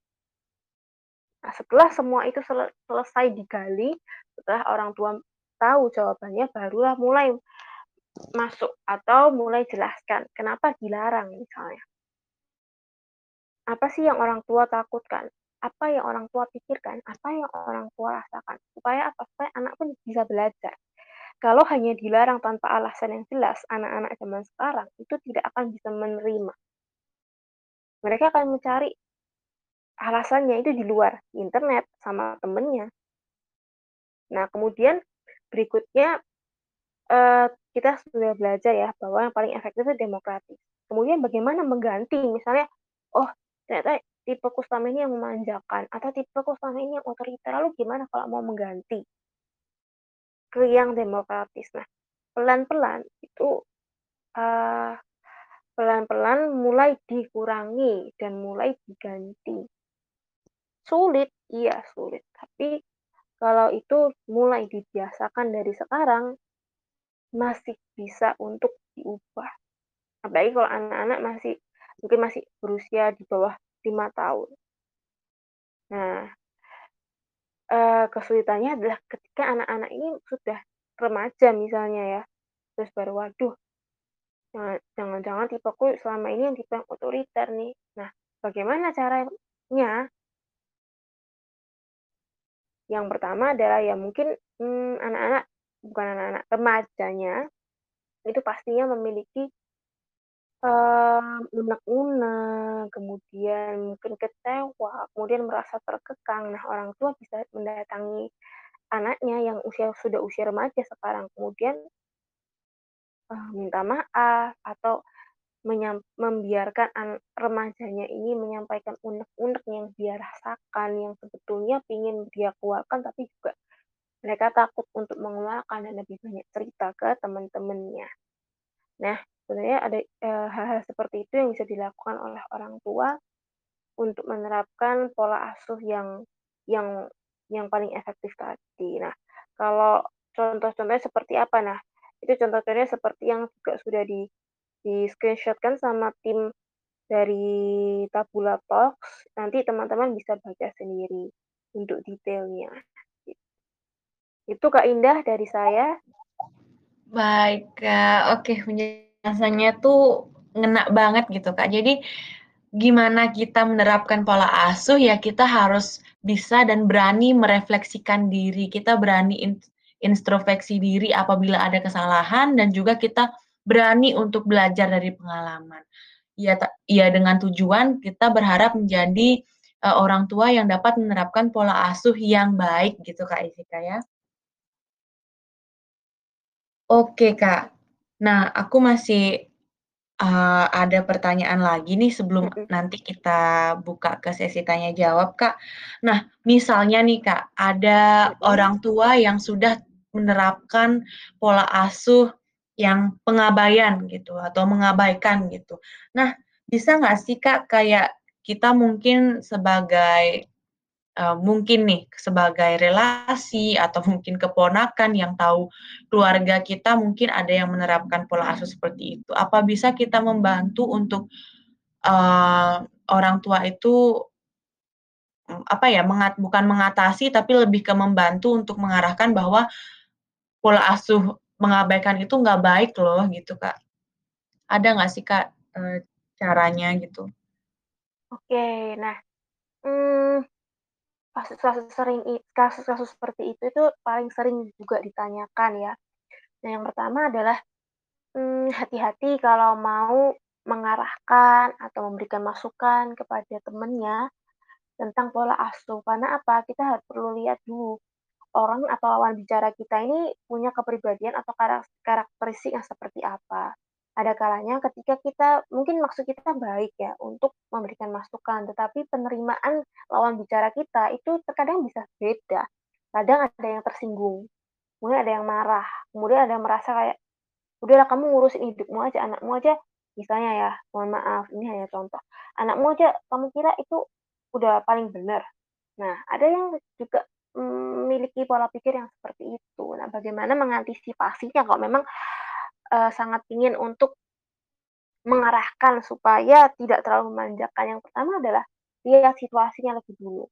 B: Nah, setelah semua itu sel selesai digali, setelah orang tua tahu jawabannya, barulah mulai masuk atau mulai jelaskan kenapa dilarang misalnya. Apa sih yang orang tua takutkan? Apa yang orang tua pikirkan? Apa yang orang tua rasakan? Supaya apa? Supaya anak pun bisa belajar. Kalau hanya dilarang tanpa alasan yang jelas, anak-anak zaman sekarang itu tidak akan bisa menerima. Mereka akan mencari alasannya itu di luar internet sama temennya. Nah, kemudian berikutnya uh, kita sudah belajar ya bahwa yang paling efektif itu demokratis. Kemudian bagaimana mengganti misalnya, oh ternyata tipe selama ini yang memanjakan atau tipe selama ini yang otoriter. Lalu gimana kalau mau mengganti ke yang demokratis? Nah, pelan-pelan itu uh, pelan-pelan mulai dikurangi dan mulai diganti. Sulit, iya sulit. Tapi kalau itu mulai dibiasakan dari sekarang, masih bisa untuk diubah. Apalagi kalau anak-anak masih mungkin masih berusia di bawah lima tahun. Nah, eee, kesulitannya adalah ketika anak-anak ini sudah remaja misalnya ya, terus baru, "Waduh, jangan jangan-jangan tipeku selama ini yang tipe otoriter nih." Nah, bagaimana caranya? Yang pertama adalah ya mungkin, mmm, anak-anak bukan anak-anak, remajanya itu pastinya memiliki Mmm, unek-unek, kemudian mungkin kecewa, kemudian merasa terkekang. Nah, orang tua bisa mendatangi anaknya yang usia sudah usia remaja sekarang, kemudian eee, minta maaf atau menyam membiarkan an remajanya ini menyampaikan unek-unek yang dia rasakan, yang sebetulnya pengen dia keluarkan, tapi juga mereka takut untuk mengeluarkan dan lebih banyak cerita ke teman-temannya. Nah, sebenarnya ada, eee, hal-hal seperti itu yang bisa dilakukan oleh orang tua untuk menerapkan pola asuh yang yang yang paling efektif tadi. Nah, kalau contoh-contohnya seperti apa? Nah, itu contoh-contohnya seperti yang juga sudah di di-screenshot-kan sama tim dari Tabula Talks, nanti teman-teman bisa baca sendiri untuk detailnya. Itu Kak Indah dari saya.
A: Baik, Kak. Oke, penjelasannya tuh ngena banget gitu, Kak. Jadi gimana kita menerapkan pola asuh ya kita harus bisa dan berani merefleksikan diri. Kita berani in introspeksi diri apabila ada kesalahan dan juga kita berani untuk belajar dari pengalaman. Ya ya dengan tujuan kita berharap menjadi, eee, orang tua yang dapat menerapkan pola asuh yang baik gitu, Kak Isika ya. Oke, Kak. Nah, aku masih, eee, ada pertanyaan lagi nih sebelum nanti kita buka ke sesi tanya jawab, Kak. Nah, misalnya nih, Kak, ada orang tua yang sudah menerapkan pola asuh yang pengabaian gitu atau mengabaikan gitu. Nah, bisa nggak sih, Kak, kayak kita mungkin sebagai Eee, mungkin nih sebagai relasi atau mungkin keponakan yang tahu keluarga kita mungkin ada yang menerapkan pola asuh seperti itu. Apa bisa kita membantu untuk, eee, orang tua itu, apa ya, mengat bukan mengatasi tapi lebih ke membantu untuk mengarahkan bahwa pola asuh mengabaikan itu nggak baik loh gitu, Kak. Ada nggak sih, Kak, eee, caranya gitu?
B: Oke. Nah, mmm, kasus-kasus sering kasus-kasus seperti itu itu paling sering juga ditanyakan ya. Nah, yang pertama adalah, mmm, hati-hati kalau mau mengarahkan atau memberikan masukan kepada temennya tentang pola asuh. Karena apa? Kita harus perlu lihat dulu orang atau lawan bicara kita ini punya kepribadian atau karak karakteristik yang seperti apa. Ada kalanya ketika kita mungkin maksud kita baik ya untuk memberikan masukan, tetapi penerimaan lawan bicara kita itu terkadang bisa beda. Kadang ada yang tersinggung, kemudian ada yang marah, kemudian ada yang merasa kayak, "Udahlah kamu ngurusin hidupmu aja, anakmu aja" misalnya ya, mohon maaf ini hanya contoh, "Anakmu aja kamu kira itu udah paling benar?" Nah, ada yang juga memiliki pola pikir yang seperti itu. Nah, bagaimana mengantisipasinya kalau memang, eee, sangat ingin untuk mengarahkan supaya tidak terlalu memanjakan. Yang pertama adalah lihat situasinya lebih dulu.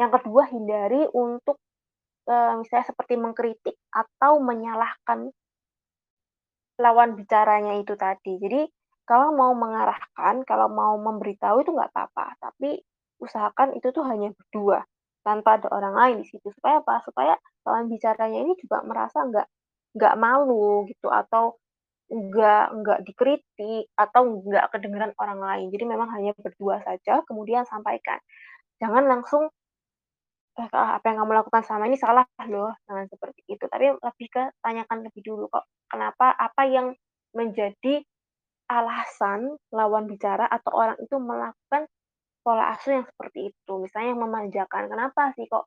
B: Yang kedua, hindari untuk, eee, misalnya seperti mengkritik atau menyalahkan lawan bicaranya itu tadi. Jadi, kalau mau mengarahkan, kalau mau memberitahu itu nggak apa-apa, tapi usahakan itu tuh hanya berdua, tanpa ada orang lain di situ. Supaya apa? Supaya lawan bicaranya ini juga merasa nggak nggak malu gitu, atau nggak nggak dikritik, atau nggak kedengeran orang lain. Jadi memang hanya berdua saja, kemudian sampaikan. Jangan langsung Eh, apa yang kamu lakukan selama ini salah loh, jangan seperti itu. Tapi lebih ke tanyakan lebih dulu kok, kenapa, apa yang menjadi alasan lawan bicara atau orang itu melakukan pola asuh yang seperti itu. Misalnya yang memanjakan, kenapa sih kok,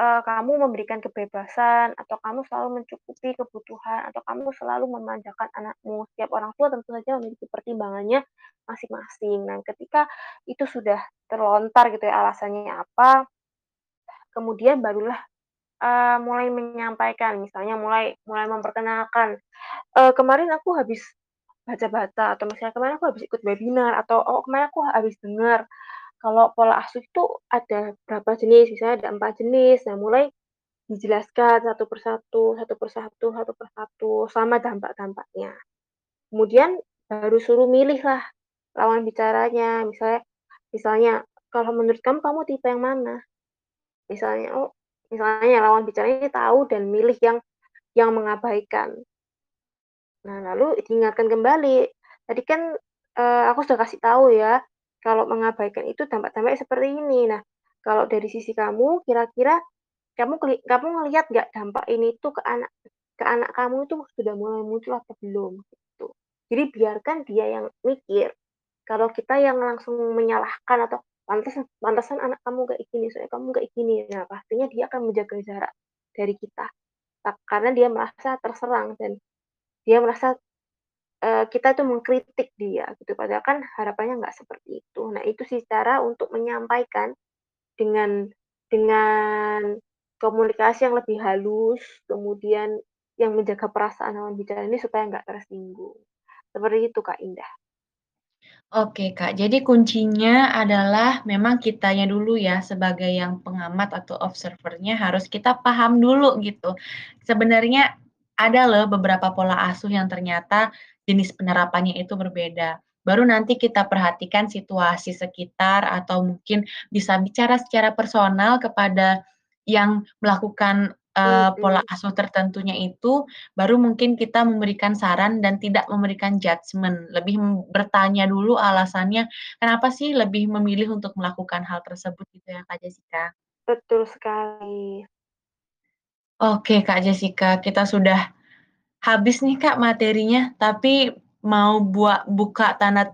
B: eee, kamu memberikan kebebasan atau kamu selalu mencukupi kebutuhan atau kamu selalu memanjakan anakmu. Setiap orang tua tentu saja memiliki pertimbangannya masing-masing. Nah, ketika itu sudah terlontar gitu ya alasannya apa, kemudian barulah Eee, mulai menyampaikan, misalnya mulai mulai memperkenalkan, eee, "Kemarin aku habis baca-baca," atau misalnya, "Kemarin aku habis ikut webinar," atau, "Oh, kemarin aku habis dengar, kalau pola asuh itu ada berapa jenis, misalnya ada empat jenis. Nah, mulai dijelaskan satu persatu, satu persatu, satu persatu, sama dampak-dampaknya. Kemudian baru suruh milih lah lawan bicaranya. Misalnya, misalnya kalau menurut kamu kamu tipe yang mana? Misalnya, oh, misalnya lawan bicaranya tahu dan milih yang yang mengabaikan. Nah, lalu diingatkan kembali. Tadi kan uh, aku sudah kasih tahu ya, kalau mengabaikan itu dampak-dampaknya seperti ini. Nah, kalau dari sisi kamu, kira-kira kamu kamu ngelihat nggak dampak ini tuh ke anak ke anak kamu itu sudah mulai muncul atau belum gitu. Jadi biarkan dia yang mikir. Kalau kita yang langsung menyalahkan atau pantas pantasan anak kamu gak gini, soalnya kamu gak gini. Nah, pastinya dia akan menjaga jarak dari kita. Karena dia merasa terserang dan dia merasa uh, kita itu mengkritik dia gitu. Padahal kan harapannya nggak seperti itu. Nah, itu sih cara untuk menyampaikan dengan dengan komunikasi yang lebih halus, kemudian yang menjaga perasaan lawan bicara ini supaya nggak tersinggung. Seperti itu, Kak Indah.
A: Oke Kak, jadi kuncinya adalah memang kitanya dulu ya sebagai yang pengamat atau observernya harus kita paham dulu gitu. Sebenarnya ada loh beberapa pola asuh yang ternyata jenis penerapannya itu berbeda. Baru nanti kita perhatikan situasi sekitar atau mungkin bisa bicara secara personal kepada yang melakukan uh, pola asuh tertentunya itu, baru mungkin kita memberikan saran dan tidak memberikan judgement, lebih bertanya dulu alasannya, kenapa sih lebih memilih untuk melakukan hal tersebut gitu ya Kak Jessica?
B: Betul sekali.
A: Oke Kak Jessica, kita sudah habis nih Kak materinya, tapi mau buat buka tanda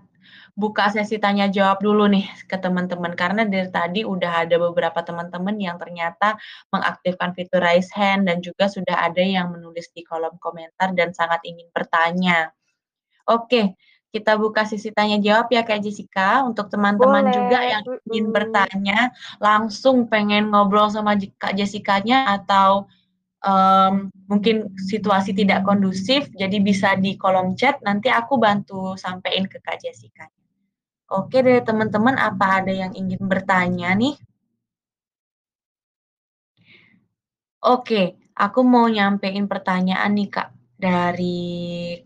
A: buka sesi tanya jawab dulu nih ke teman-teman. Karena dari tadi udah ada beberapa teman-teman yang ternyata mengaktifkan fitur raise hand dan juga sudah ada yang menulis di kolom komentar dan sangat ingin bertanya. Oke, kita buka sesi tanya jawab ya Kak Jessica. Untuk teman-teman juga yang ingin bertanya langsung pengen ngobrol sama Kak Jessica-nya atau um, mungkin situasi tidak kondusif jadi bisa di kolom chat nanti aku bantu sampein ke Kak Jessica. Oke deh teman-teman, apa ada yang ingin bertanya nih? Oke, aku mau nyampein pertanyaan nih Kak, dari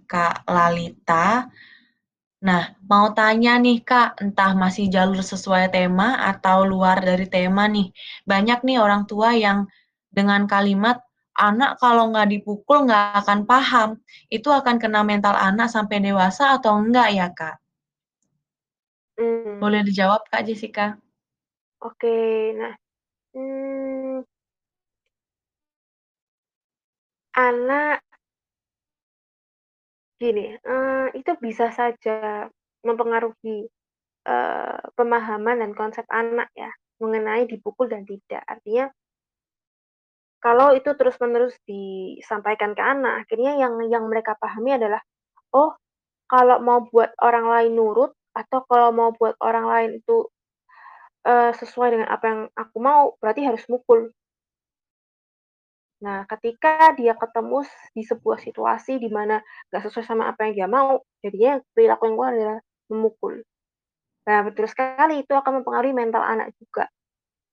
A: Kak Lalita. Nah, mau tanya nih Kak, entah masih jalur sesuai tema atau luar dari tema nih. Banyak nih orang tua yang dengan kalimat, anak kalau nggak dipukul nggak akan paham, itu akan kena mental anak sampai dewasa atau enggak ya Kak?
B: Hmm.
A: Boleh dijawab Kak Jessica?
B: Oke, nah, hmm, anak gini, uh, itu bisa saja mempengaruhi uh, pemahaman dan konsep anak ya mengenai dipukul dan tidak. Artinya kalau itu terus-menerus disampaikan ke anak, akhirnya yang yang mereka pahami adalah, oh kalau mau buat orang lain nurut atau kalau mau buat orang lain itu uh, sesuai dengan apa yang aku mau, berarti harus mukul. Nah, ketika dia ketemu di sebuah situasi di mana nggak sesuai sama apa yang dia mau, jadinya perilaku yang keluar adalah memukul. Nah, betul sekali itu akan mempengaruhi mental anak juga.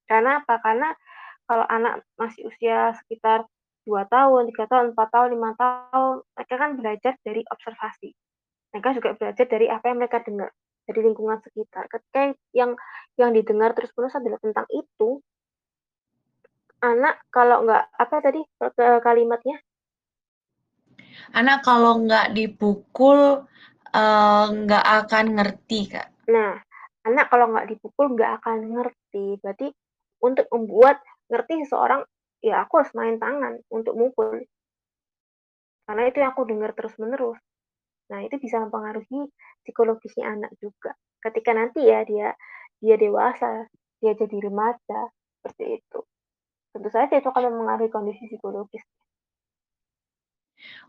B: Karena apa? Karena kalau anak masih usia sekitar 2 tahun, 3 tahun, 4 tahun, 5 tahun, mereka kan belajar dari observasi. Mereka juga belajar dari apa yang mereka dengar dari lingkungan sekitar. Ketika yang yang didengar terus-menerus adalah tentang itu, anak kalau nggak apa tadi kalimatnya?
A: Anak kalau nggak dipukul uh, nggak akan ngerti kak.
B: Nah, anak kalau nggak dipukul nggak akan ngerti. Berarti untuk membuat ngerti seseorang, ya aku harus main tangan untuk mukul. Karena itu yang aku dengar terus-menerus. Nah, itu bisa mempengaruhi psikologisnya anak juga. Ketika nanti ya dia dia dewasa, dia jadi remaja, seperti itu. Tentu saja itu akan mempengaruhi kondisi psikologis.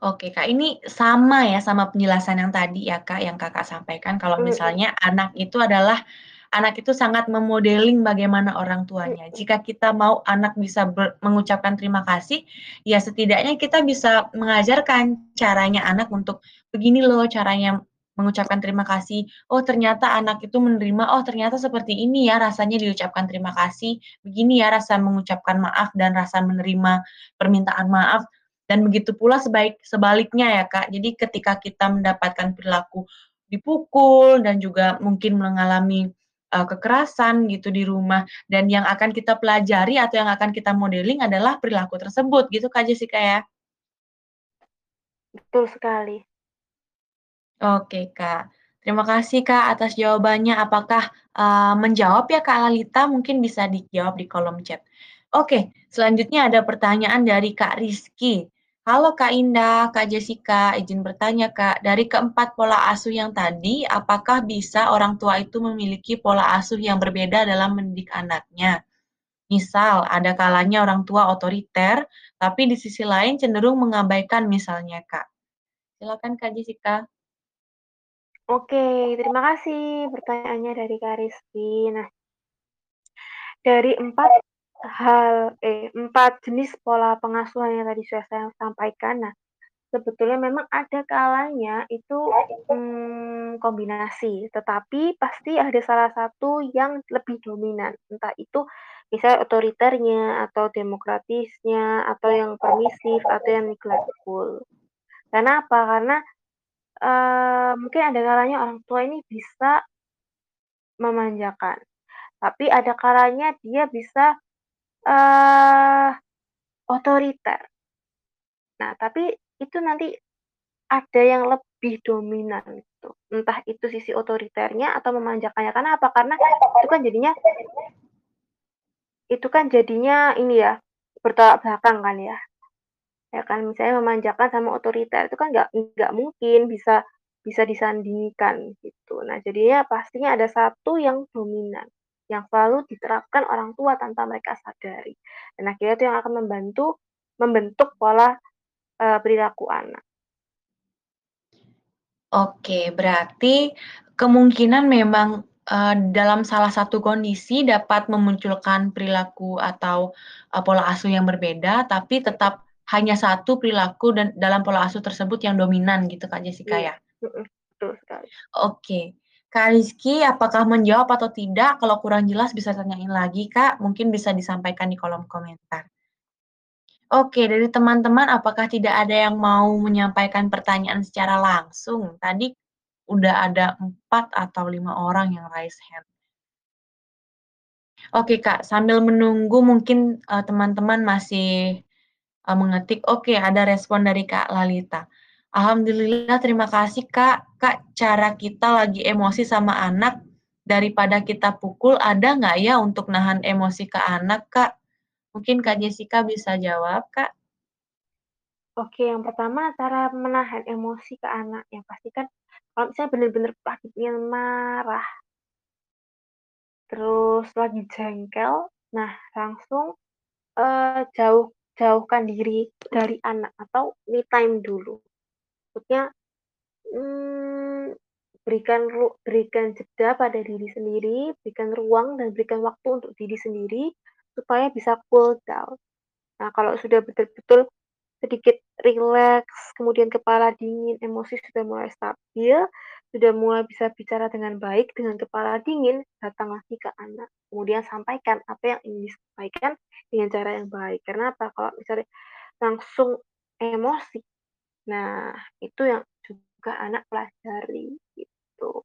A: Oke Kak, ini sama ya sama penjelasan yang tadi ya Kak, yang Kakak sampaikan kalau misalnya mm -hmm. anak itu adalah anak itu sangat memodeling bagaimana orang tuanya. Jika kita mau anak bisa mengucapkan terima kasih, ya setidaknya kita bisa mengajarkan caranya anak untuk begini loh caranya mengucapkan terima kasih, "Oh ternyata anak itu menerima, oh ternyata seperti ini ya rasanya diucapkan terima kasih, begini ya rasa mengucapkan maaf dan rasa menerima permintaan maaf." Dan begitu pula sebaik sebaliknya ya, Kak. Jadi ketika kita mendapatkan perilaku dipukul dan juga mungkin mengalami, eee, kekerasan gitu di rumah dan yang akan kita pelajari atau yang akan kita modeling adalah perilaku tersebut gitu Kak Jessica ya?
B: Betul sekali.
A: Oke, Kak. Terima kasih, Kak, atas jawabannya. Apakah, eee, menjawab ya, Kak Lalita? Mungkin bisa dijawab di kolom chat. Oke, selanjutnya ada pertanyaan dari Kak Rizky. "Halo Kak Indah, Kak Jessica, izin bertanya, Kak. Dari keempat pola asuh yang tadi, apakah bisa orang tua itu memiliki pola asuh yang berbeda dalam mendidik anaknya? Misal, ada kalanya orang tua otoriter, tapi di sisi lain cenderung mengabaikan misalnya, Kak." Silakan Kak Jessica.
B: Oke, terima kasih pertanyaannya dari Kak Rizky. Nah dari empat hal eh, 4 jenis pola pengasuhan yang tadi sudah saya sampaikan, nah sebetulnya memang ada kalanya itu, mmm, kombinasi, tetapi pasti ada salah satu yang lebih dominan, entah itu misalnya otoriternya, atau demokratisnya, atau yang permisif, atau yang neglectful. Karena apa? Karena, eee, mungkin ada kalanya orang tua ini bisa memanjakan, tapi ada kalanya dia bisa, eee, otoriter. Nah, tapi itu nanti ada yang lebih dominan gitu, entah itu sisi otoriternya atau memanjakannya. Karena apa? Karena itu kan jadinya itu kan jadinya ini ya, bertolak belakang kan ya. Ya kan, misalnya memanjakan sama otoriter itu kan nggak nggak mungkin bisa bisa disandingkan gitu. Nah, jadinya pastinya ada satu yang dominan, yang selalu diterapkan orang tua tanpa mereka sadari. Dan akhirnya itu yang akan membantu membentuk pola, eee, perilaku anak.
A: Oke, berarti kemungkinan memang, eee, dalam salah satu kondisi dapat memunculkan perilaku atau, eee, pola asuh yang berbeda, tapi tetap hanya satu perilaku dan dalam pola asuh tersebut yang dominan gitu Kak Jessica
B: Iya,
A: ya?
B: betul sekali.
A: Oke. Kak Rizky apakah menjawab atau tidak? Kalau kurang jelas bisa tanyain lagi Kak, mungkin bisa disampaikan di kolom komentar. Oke, dari teman-teman apakah tidak ada yang mau menyampaikan pertanyaan secara langsung? Tadi udah ada 4 atau 5 orang yang raise hand. Oke, Kak, sambil menunggu mungkin, eee, teman-teman masih, eee, mengetik, oke ada respon dari Kak Lalita. "Alhamdulillah terima kasih Kak. Kak, cara kita lagi emosi sama anak, daripada kita pukul, ada nggak ya untuk nahan emosi ke anak, Kak?" Mungkin Kak Jessica bisa jawab, Kak?
B: Oke, yang pertama cara menahan emosi ke anak, yang pasti kan kalau misalnya lagi pengen marah terus lagi jengkel, nah langsung, eee, jauh jauhkan diri dari anak atau me time dulu. Maksudnya, mmm, berikan berikan jeda pada diri sendiri, berikan ruang dan berikan waktu untuk diri sendiri, supaya bisa cool down. Nah, kalau sudah betul-betul sedikit rileks, kemudian kepala dingin, emosi sudah mulai stabil, sudah mulai bisa bicara dengan baik, dengan kepala dingin, datang lagi ke anak. Kemudian sampaikan apa yang ingin disampaikan dengan cara yang baik. Karena apa? Kalau misalnya langsung emosi, nah itu yang juga anak pelajari, gitu.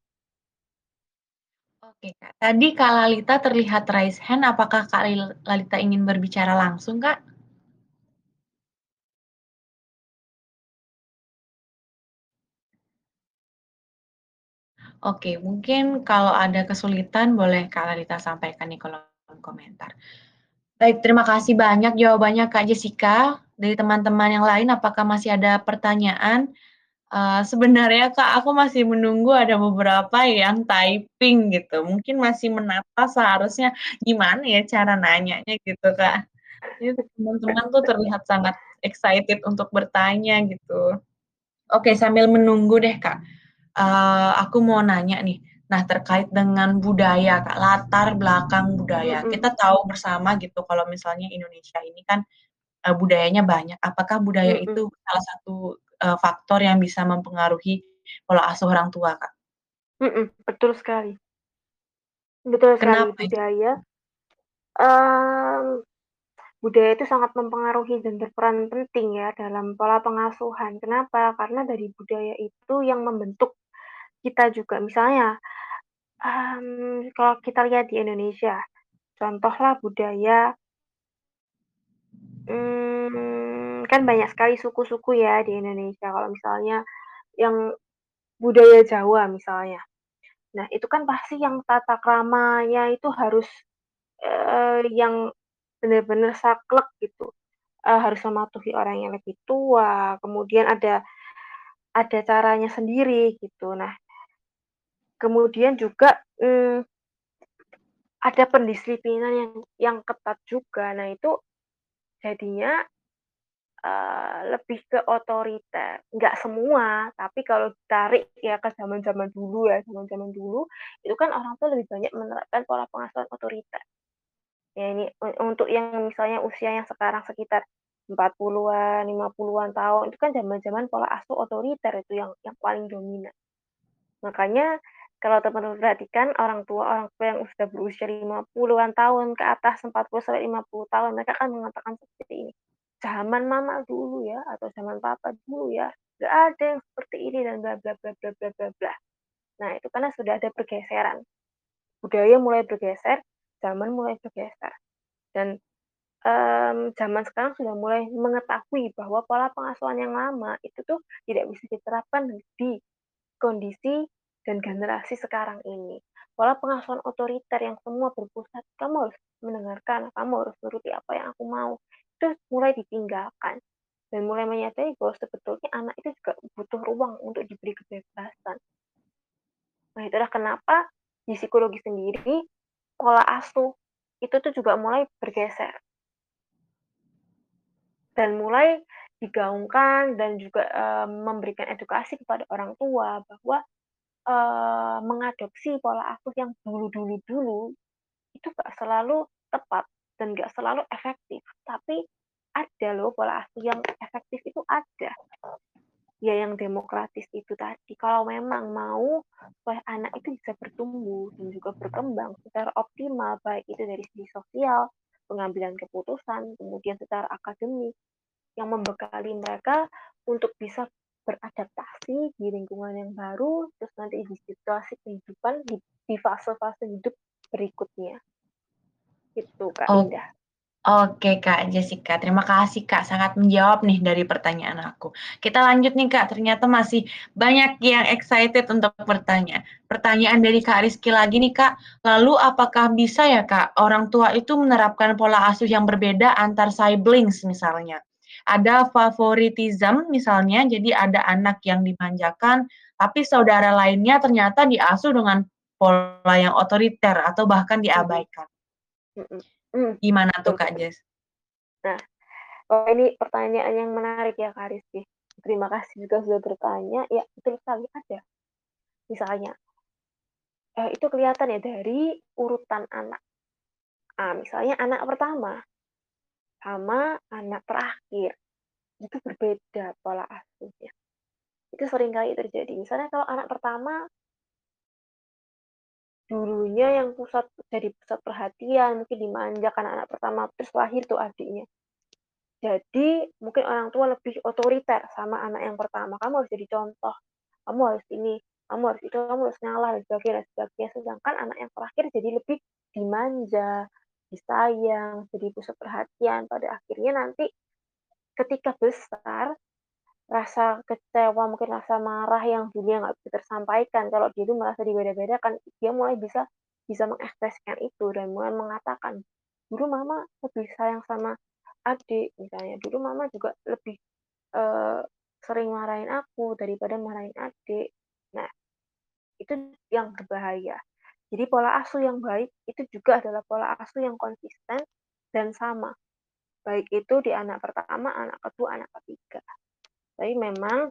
A: Oke, Kak. Tadi Kak Lalita terlihat raise hand, apakah Kak Lalita ingin berbicara langsung, Kak? Oke, mungkin kalau ada kesulitan boleh Kak Lalita sampaikan di kolom komentar. Baik, terima kasih banyak jawabannya Kak Jessica. Dari teman-teman yang lain apakah masih ada pertanyaan? Eee, sebenarnya Kak, aku masih menunggu ada beberapa yang typing gitu, mungkin masih menata seharusnya gimana ya cara nanyanya gitu, Kak. Jadi teman-teman tuh terlihat sangat excited untuk bertanya gitu. Oke, sambil menunggu deh, Kak, eee, aku mau nanya nih. Nah, terkait dengan budaya, Kak, latar belakang budaya.
B: Mhm.
A: Kita tahu bersama gitu kalau misalnya Indonesia ini kan, eee, budayanya banyak. Apakah budaya
B: Mhm.
A: itu salah satu, eee, faktor yang bisa mempengaruhi pola asuh orang tua, Kak?
B: Mhm, betul sekali. Betul sekali,
A: Kenapa itu?
B: budaya mmm, budaya itu sangat mempengaruhi dan berperan penting ya dalam pola pengasuhan. Kenapa? Karena dari budaya itu yang membentuk kita juga. Misalnya, mmm, kalau kita lihat di Indonesia, contohlah budaya mmm, kan banyak sekali suku-suku ya di Indonesia. Kalau misalnya yang budaya Jawa misalnya. Nah, itu kan pasti yang tata kramanya itu harus, eee, yang benar-benar saklek gitu, eee, harus mematuhi orang yang lebih tua, kemudian ada ada caranya sendiri gitu. Nah kemudian juga, mmm, ada pendisiplinan yang yang ketat juga. Nah itu jadinya, eee, lebih ke otoriter. Nggak semua, tapi kalau ditarik ya ke zaman-zaman dulu ya, zaman-zaman dulu, itu kan orang tua lebih banyak menerapkan pola pengasuhan otoriter. Ya ini untuk yang misalnya usia yang sekarang sekitar 40-an, 50-an tahun, itu kan zaman-zaman pola asuh otoriter itu yang yang paling dominan. Makanya kalau teman-teman perhatikan orang tua orang tua yang sudah berusia 50-an tahun ke atas, 40 sampai 50 tahun, mereka akan mengatakan seperti ini, "Zaman mama dulu ya, atau zaman papa dulu ya, nggak ada yang seperti ini dan bla bla bla bla bla bla bla." Nah, itu karena sudah ada pergeseran. Budaya mulai bergeser, zaman mulai bergeser. Dan, mmm, zaman sekarang sudah mulai mengetahui bahwa pola pengasuhan yang lama itu tuh tidak bisa diterapkan di kondisi dan generasi sekarang ini. Pola pengasuhan otoriter yang semua berpusat, "Kamu harus mendengarkan, kamu harus nuruti apa yang aku mau." Itu mulai ditinggalkan dan mulai menyadari bahwa sebetulnya anak itu juga butuh ruang untuk diberi kebebasan. Nah, itulah kenapa di psikologi sendiri, pola asuh itu tuh juga mulai bergeser. Dan mulai digaungkan dan juga, eee, memberikan edukasi kepada orang tua bahwa, eee, mengadopsi pola asuh yang dulu-dulu dulu, itu nggak selalu tepat dan nggak selalu efektif. Tapi ada loh pola asuh yang efektif itu ada. Ya yang demokratis itu tadi, kalau memang mau supaya anak itu bisa bertumbuh dan juga berkembang secara optimal, baik itu dari segi sosial, pengambilan keputusan, kemudian secara akademik, yang membekali mereka untuk bisa beradaptasi di lingkungan yang baru, terus nanti di situasi kehidupan di di fase-fase hidup berikutnya. Itu, Kak
A: Ok
B: Indah.
A: oke, Kak Jessica, terima kasih, Kak, sangat menjawab nih dari pertanyaan aku. Kita lanjut nih, Kak, ternyata masih banyak yang excited untuk bertanya. Pertanyaan dari Kak Rizky lagi nih, Kak, lalu apakah bisa ya, Kak, orang tua itu menerapkan pola asuh yang berbeda antar siblings misalnya? Ada favoritism misalnya, jadi ada anak yang dimanjakan, tapi saudara lainnya ternyata diasuh dengan pola yang otoriter atau bahkan diabaikan.
B: Mmm,
A: Gimana tuh, Kak. Jess?
B: Nah, oh ini pertanyaan yang menarik ya, Kak Rizky. Terima kasih juga sudah bertanya. Ya, betul sekali, ada. Misalnya eee, itu kelihatan ya dari urutan anak. Ah, misalnya anak pertama sama anak terakhir, itu berbeda pola asuhnya. Itu sering kali terjadi. Misalnya kalau anak pertama dulunya yang pusat jadi pusat perhatian, mungkin dimanja karena anak pertama, terus lahir tuh adiknya. Jadi mungkin orang tua lebih otoriter sama anak yang pertama, "Kamu harus jadi contoh, kamu harus ini, kamu harus itu, kamu harus ngalah," dan sebagainya dan sebagainya. Sedangkan anak yang terakhir jadi lebih dimanja, disayang, jadi pusat perhatian. Pada akhirnya nanti ketika besar, rasa kecewa, mungkin rasa marah yang dulunya nggak bisa tersampaikan, kalau dia itu merasa dibeda-bedakan, dia mulai bisa bisa mengekspresikan itu dan mulai mengatakan, "Dulu mama lebih sayang sama adik," misalnya, "dulu mama juga lebih, eee, sering marahin aku daripada marahin adik." Nah, itu yang berbahaya. Jadi pola asuh yang baik itu juga adalah pola asuh yang konsisten dan sama, baik itu di anak pertama, anak kedua, anak ketiga. Tapi memang,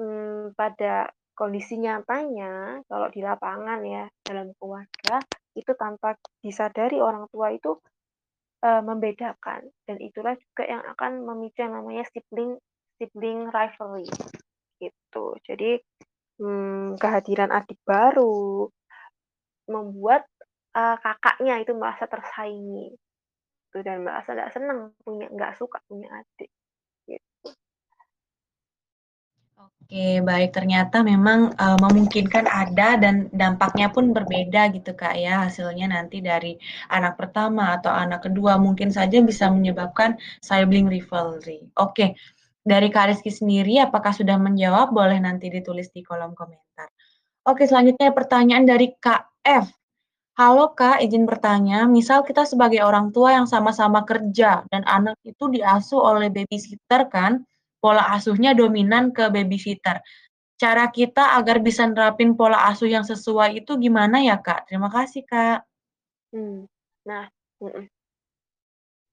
B: mmm, pada kondisi nyatanya, kalau di lapangan ya, dalam keluarga, itu tanpa disadari orang tua itu, eee, membedakan dan itulah juga yang akan memicu yang namanya sibling sibling rivalry, gitu. Jadi mmm, kehadiran adik baru, membuat, eee, kakaknya itu merasa tersaingi, gitu, dan merasa nggak seneng punya nggak suka punya adik, gitu.
A: Oke, baik. Ternyata memang, eee, memungkinkan ada dan dampaknya pun berbeda gitu, Kak, ya, hasilnya nanti dari anak pertama atau anak kedua, mungkin saja bisa menyebabkan sibling rivalry. Oke, dari Kak Rizky sendiri apakah sudah menjawab? Boleh nanti ditulis di kolom komentar. Oke, selanjutnya pertanyaan dari Kak F. Halo Kak, izin bertanya, misal kita sebagai orang tua yang sama-sama kerja dan anak itu diasuh oleh babysitter kan, pola asuhnya dominan ke babysitter. Cara kita agar bisa nerapin pola asuh yang sesuai itu gimana ya Kak? Terima kasih Kak.
B: Mmm, nah mhm.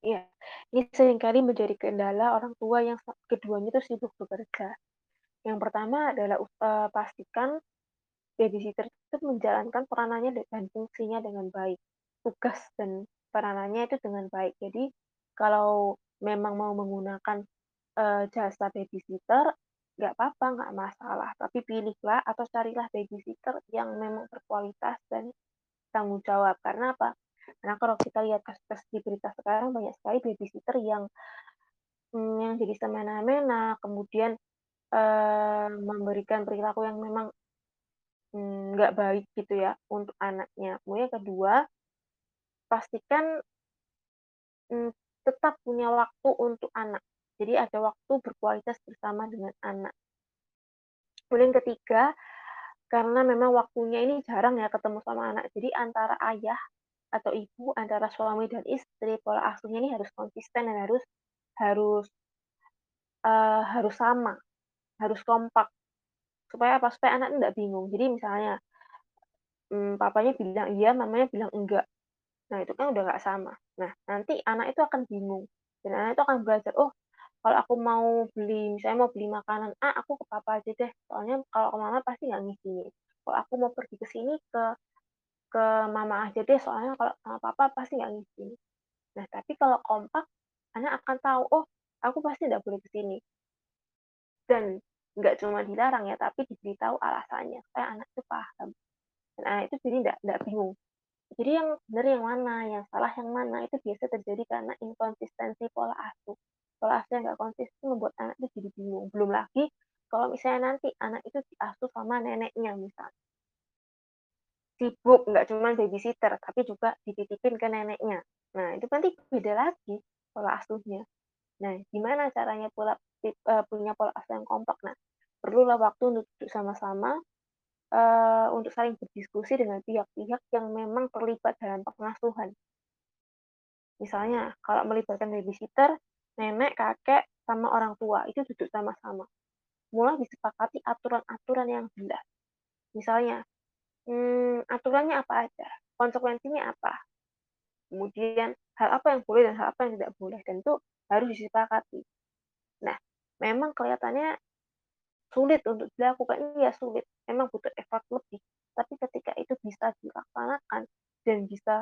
B: Iya, ini sering kali menjadi kendala orang tua yang keduanya itu sibuk bekerja. Yang pertama adalah eee, pastikan babysitter itu menjalankan peranannya dan fungsinya dengan baik, tugas dan peranannya itu dengan baik. Jadi, kalau memang mau menggunakan, eee, jasa babysitter, nggak apa-apa, nggak masalah, tapi pilihlah atau carilah babysitter yang memang berkualitas dan tanggung jawab. Karena apa? Karena kalau kita lihat kasus-kasus di berita sekarang banyak sekali babysitter yang mmm, yang jadi semena-mena, kemudian, eee, memberikan perilaku yang memang nggak baik gitu ya untuk anaknya. Kemudian kedua, pastikan mmm, tetap punya waktu untuk anak. Jadi ada waktu berkualitas bersama dengan anak. Kemudian ketiga, karena memang waktunya ini jarang ya ketemu sama anak, jadi antara ayah atau ibu, antara suami dan istri, pola asuhnya ini harus konsisten dan harus harus eee, harus sama, harus kompak. Supaya apa? Supaya anak nggak bingung. Jadi misalnya, mmm, papanya bilang iya, mamanya bilang enggak. Nah, itu kan udah nggak sama. Nah, nanti anak itu akan bingung, dan anak itu akan belajar, "Oh, kalau aku mau beli misalnya mau beli makanan A, aku ke papa aja deh, soalnya kalau ke mama pasti nggak ngizinin. Kalau aku mau pergi ke sini, ke ke mama aja deh, soalnya kalau sama papa pasti nggak ngizinin." Nah, tapi kalau kompak, anak akan tahu, "Oh, aku pasti nggak boleh ke sini." Dan nggak cuma dilarang ya, tapi diberitahu alasannya, supaya anak itu paham. Dan anak itu jadi nggak bingung. Jadi yang benar yang mana, yang salah yang mana, itu biasa terjadi karena inkonsistensi pola asuh. Pola asuh yang nggak konsisten membuat anak itu jadi bingung. Belum lagi kalau misalnya nanti anak itu diasuh sama neneknya misalnya. Sibuk, nggak cuma babysitter, tapi juga dititipin ke neneknya. Nah, itu nanti beda lagi pola asuhnya. Nah, gimana caranya pula eee, punya pola asuh yang kompak? Nah, perlulah waktu untuk duduk sama-sama, eee, untuk saling berdiskusi dengan pihak-pihak yang memang terlibat dalam pengasuhan. Misalnya, kalau melibatkan babysitter, nenek, kakek, sama orang tua, itu duduk sama-sama. Mulai disepakati aturan-aturan yang jelas. Misalnya, mmm, aturannya apa aja, konsekuensinya apa, kemudian hal apa yang boleh dan hal apa yang tidak boleh, dan itu harus disepakati. Nah, memang kelihatannya sulit untuk dilakukan, iya sulit, memang butuh effort lebih, tapi ketika itu bisa dilaksanakan dan bisa,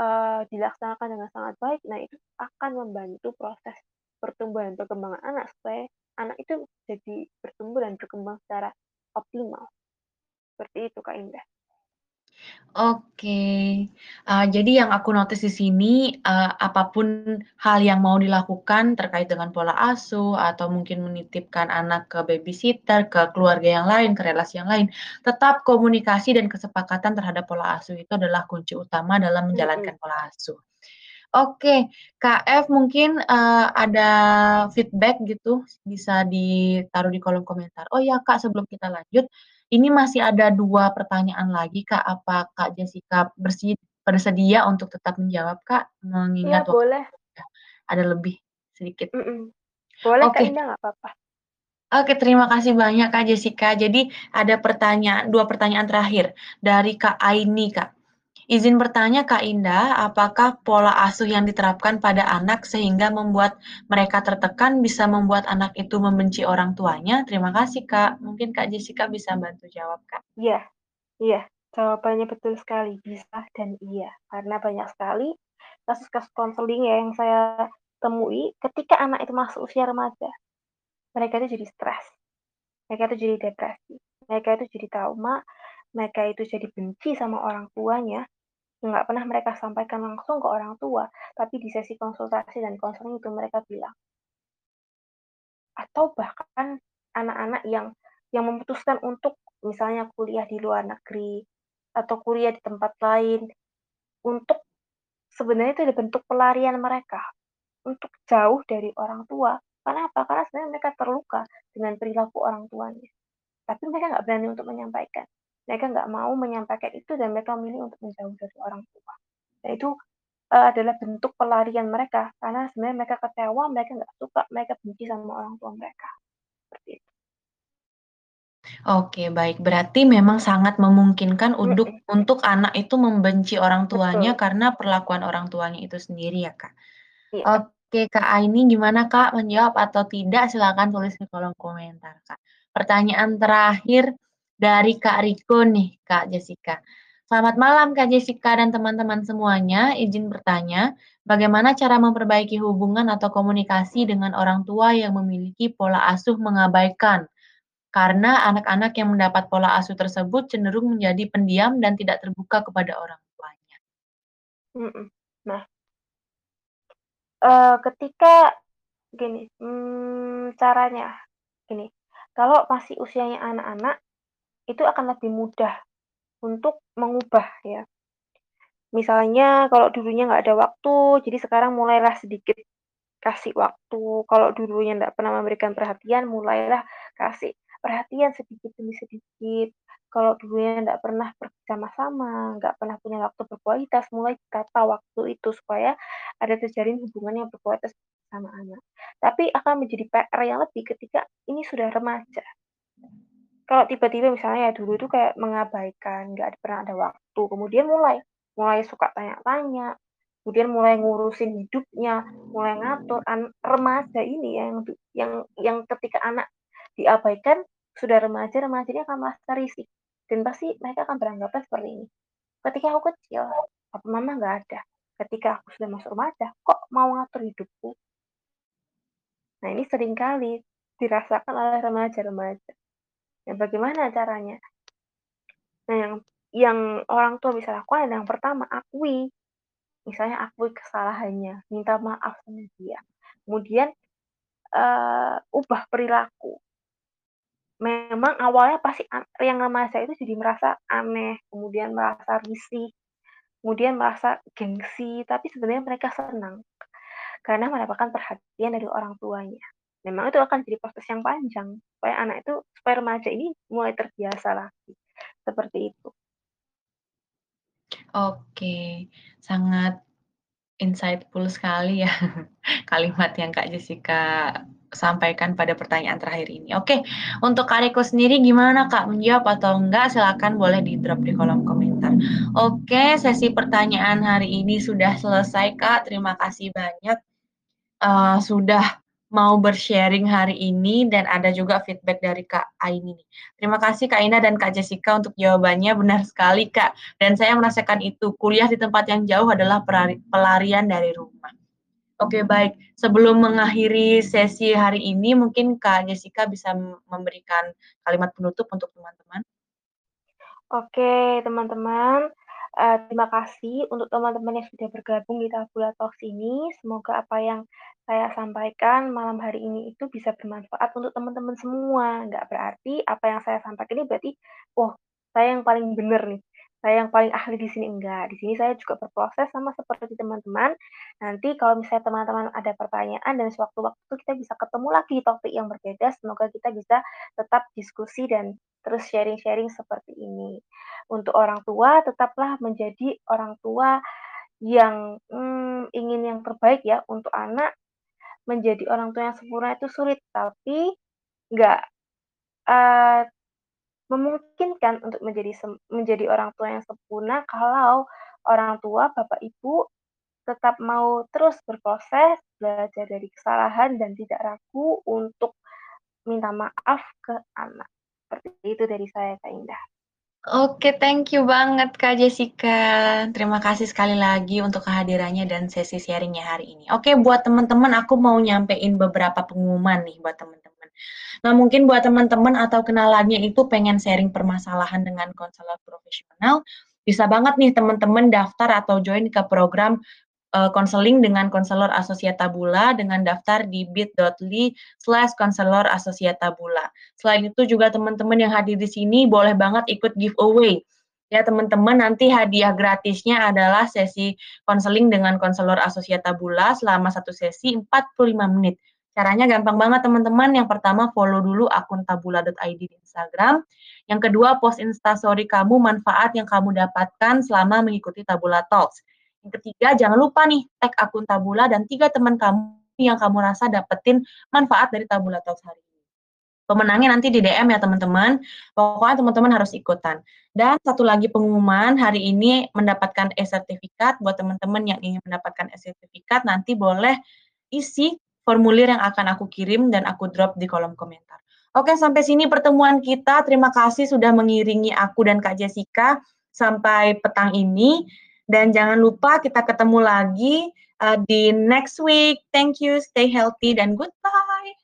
B: eee, dilaksanakan dengan sangat baik, nah itu akan membantu proses pertumbuhan perkembangan anak supaya anak itu jadi bertumbuh dan berkembang secara optimal. Seperti itu, Kak Indah.
A: Oke, eee, jadi yang aku notice di sini, eee, apa pun hal yang mau dilakukan terkait dengan pola asuh atau mungkin menitipkan anak ke babysitter, ke keluarga yang lain, ke relasi yang lain, tetap komunikasi dan kesepakatan terhadap pola asuh itu adalah kunci utama dalam
B: Mhm.
A: menjalankan pola asuh. Oke, Kak F mungkin, eee, ada feedback gitu, bisa ditaruh di kolom komentar. Oh ya Kak, sebelum kita lanjut, ini masih ada 2 pertanyaan lagi Kak, apa Kak Jessica bersi bersedia untuk tetap menjawab Kak?
B: Iya
A: Mengingat waktu
B: boleh.
A: ada lebih sedikit.
B: Mhm. Boleh Kak
A: Oke.
B: Indah, nggak apa-apa.
A: Oke, terima kasih banyak Kak Jessica. Jadi ada pertanyaan 2 pertanyaan terakhir dari Kak Aini, Kak. Izin bertanya Kak Indah, apakah pola asuh yang diterapkan pada anak sehingga membuat mereka tertekan bisa membuat anak itu membenci orang tuanya? Terima kasih Kak. Mungkin Kak Jessica bisa bantu jawab, Kak.
B: Iya iya, jawabannya betul sekali, bisa dan iya. Karena banyak sekali kasus-kasus konseling ya yang saya temui ketika anak itu masuk usia remaja, mereka itu jadi stres, mereka itu jadi depresi. mereka itu jadi trauma, mereka itu jadi benci sama orang tuanya, nggak pernah mereka sampaikan langsung ke orang tua, tapi di sesi konsultasi dan konseling itu mereka bilang. Atau bahkan anak-anak yang yang memutuskan untuk misalnya kuliah di luar negeri atau kuliah di tempat lain untuk sebenarnya itu ada bentuk pelarian mereka untuk jauh dari orang tua. Karena apa? Karena sebenarnya mereka terluka dengan perilaku orang tuanya. Tapi mereka nggak berani untuk menyampaikan. Mereka nggak mau menyampaikan itu dan mereka memilih untuk menjauh dari orang tua. Dan itu uh, adalah bentuk pelarian mereka karena sebenarnya mereka kecewa, mereka nggak suka, mereka benci sama orang tua mereka. Seperti itu.
A: Oke, baik. Berarti memang sangat memungkinkan untuk mm -hmm. untuk anak itu membenci orang tuanya Betul. karena perlakuan orang tuanya itu sendiri ya, Kak? Iya. Oke, Kak Aini gimana Kak menjawab atau tidak? Silakan tulis di kolom komentar, Kak. Pertanyaan terakhir dari Kak Riko nih, Kak Jessica. Selamat malam Kak Jessica dan teman-teman semuanya. Izin bertanya, bagaimana cara memperbaiki hubungan atau komunikasi dengan orang tua yang memiliki pola asuh mengabaikan karena anak-anak yang mendapat pola asuh tersebut cenderung menjadi pendiam dan tidak terbuka kepada orang tuanya.
B: Nah, uh, ketika gini, hmm, caranya gini, kalau masih usianya anak-anak, itu akan lebih mudah untuk mengubah ya. Misalnya kalau dulunya nggak ada waktu, jadi sekarang mulailah sedikit kasih waktu. Kalau dulunya nggak pernah memberikan perhatian, mulailah kasih perhatian sedikit demi sedikit. Kalau dulunya nggak pernah pergi sama-sama, nggak pernah punya waktu berkualitas, mulai tata waktu itu supaya ada terjalin hubungan yang berkualitas sama anak. Tapi akan menjadi PR yang lebih ketika ini sudah remaja. Kalau tiba-tiba misalnya ya dulu itu kayak mengabaikan, nggak pernah ada waktu, kemudian mulai mulai suka tanya-tanya, kemudian mulai ngurusin hidupnya, mulai ngatur an remaja ini yang yang yang ketika anak diabaikan sudah remaja remajanya akan merasa risih dan pasti mereka akan beranggapan seperti ini. Ketika aku kecil apa mama nggak ada. Ketika aku sudah masuk remaja kok mau ngatur hidupku? Nah ini sering kali dirasakan oleh remaja-remaja yang bagaimana caranya? Nah yang yang orang tua bisa lakukan yang pertama akui. Misalnya akui kesalahannya minta maaf sama dia. Kemudian uh, ubah perilaku. Memang awalnya pasti yang remaja itu jadi merasa aneh, kemudian merasa risih, kemudian merasa gengsi, tapi sebenarnya mereka senang. Karena mendapatkan perhatian dari orang tuanya. Memang itu akan jadi proses yang panjang supaya anak itu supaya remaja ini mulai terbiasa lagi seperti itu.
A: Oke, sangat insightful sekali ya kalimat yang Kak Jessica sampaikan pada pertanyaan terakhir ini. Oke, untuk Kak Riko sendiri gimana Kak menjawab atau enggak? Silahkan boleh di drop di kolom komentar. Oke, sesi pertanyaan hari ini sudah selesai Kak. Terima kasih banyak uh, sudah mau bersharing hari ini dan ada juga feedback dari Kak Aini. Terima kasih Kak Ina dan Kak Jessica untuk jawabannya benar sekali Kak. Dan saya merasakan itu kuliah di tempat yang jauh adalah pelarian dari rumah. Oke, baik. Sebelum mengakhiri sesi hari ini, mungkin Kak Jessica bisa memberikan kalimat penutup untuk teman-teman.
B: Oke, teman-teman. Uh, terima kasih untuk teman-teman yang sudah bergabung di Tabula Talks ini. Semoga apa yang saya sampaikan malam hari ini itu bisa bermanfaat untuk teman-teman semua. Nggak berarti apa yang saya sampaikan ini berarti, oh, saya yang paling benar nih saya yang paling ahli di sini enggak. Di sini saya juga berproses sama seperti teman-teman. Nanti kalau misalnya teman-teman ada pertanyaan dan sewaktu-waktu kita bisa ketemu lagi topik yang berbeda, semoga kita bisa tetap diskusi dan terus sharing-sharing seperti ini. Untuk orang tua, tetaplah menjadi orang tua yang hmm, ingin yang terbaik ya untuk anak. Menjadi orang tua yang sempurna itu sulit, tapi enggak uh, memungkinkan untuk menjadi menjadi orang tua yang sempurna kalau orang tua, bapak ibu tetap mau terus berproses, belajar dari kesalahan dan tidak ragu untuk minta maaf ke anak. Seperti itu dari saya, Kak Indah.
A: Oke, thank you banget Kak Jessica. Terima kasih sekali lagi untuk kehadirannya dan sesi sharingnya hari ini. Oke, buat teman-teman aku mau nyampein beberapa pengumuman nih buat teman-teman. Nah, mungkin buat teman-teman atau kenalannya itu pengen sharing permasalahan dengan konselor profesional, bisa banget nih teman-teman daftar atau join ke program konseling uh, dengan konselor Tabula dengan daftar di bit.ly slash konselor Tabula. Selain itu juga teman-teman yang hadir di sini boleh banget ikut giveaway. Ya teman-teman nanti hadiah gratisnya adalah sesi konseling dengan konselor Tabula selama satu sesi 45 menit. Caranya gampang banget teman-teman. Yang pertama follow dulu akun tabula.id di Instagram. Yang kedua post instastory kamu manfaat yang kamu dapatkan selama mengikuti Tabula Talks. Yang ketiga jangan lupa nih tag akun Tabula dan tiga teman kamu yang kamu rasa dapetin manfaat dari Tabula Talks hari ini. Pemenangnya nanti di DM ya teman-teman. Pokoknya teman-teman harus ikutan. Dan satu lagi pengumuman, hari ini mendapatkan e-sertifikat. Buat teman-teman yang ingin mendapatkan e-sertifikat, nanti boleh isi formulir yang akan aku kirim dan aku drop di kolom komentar. Oke, sampai sini pertemuan kita. Terima kasih sudah mengiringi aku dan Kak Jessica sampai petang ini. Dan jangan lupa kita ketemu lagi uh, di next week. Thank you, stay healthy, dan goodbye.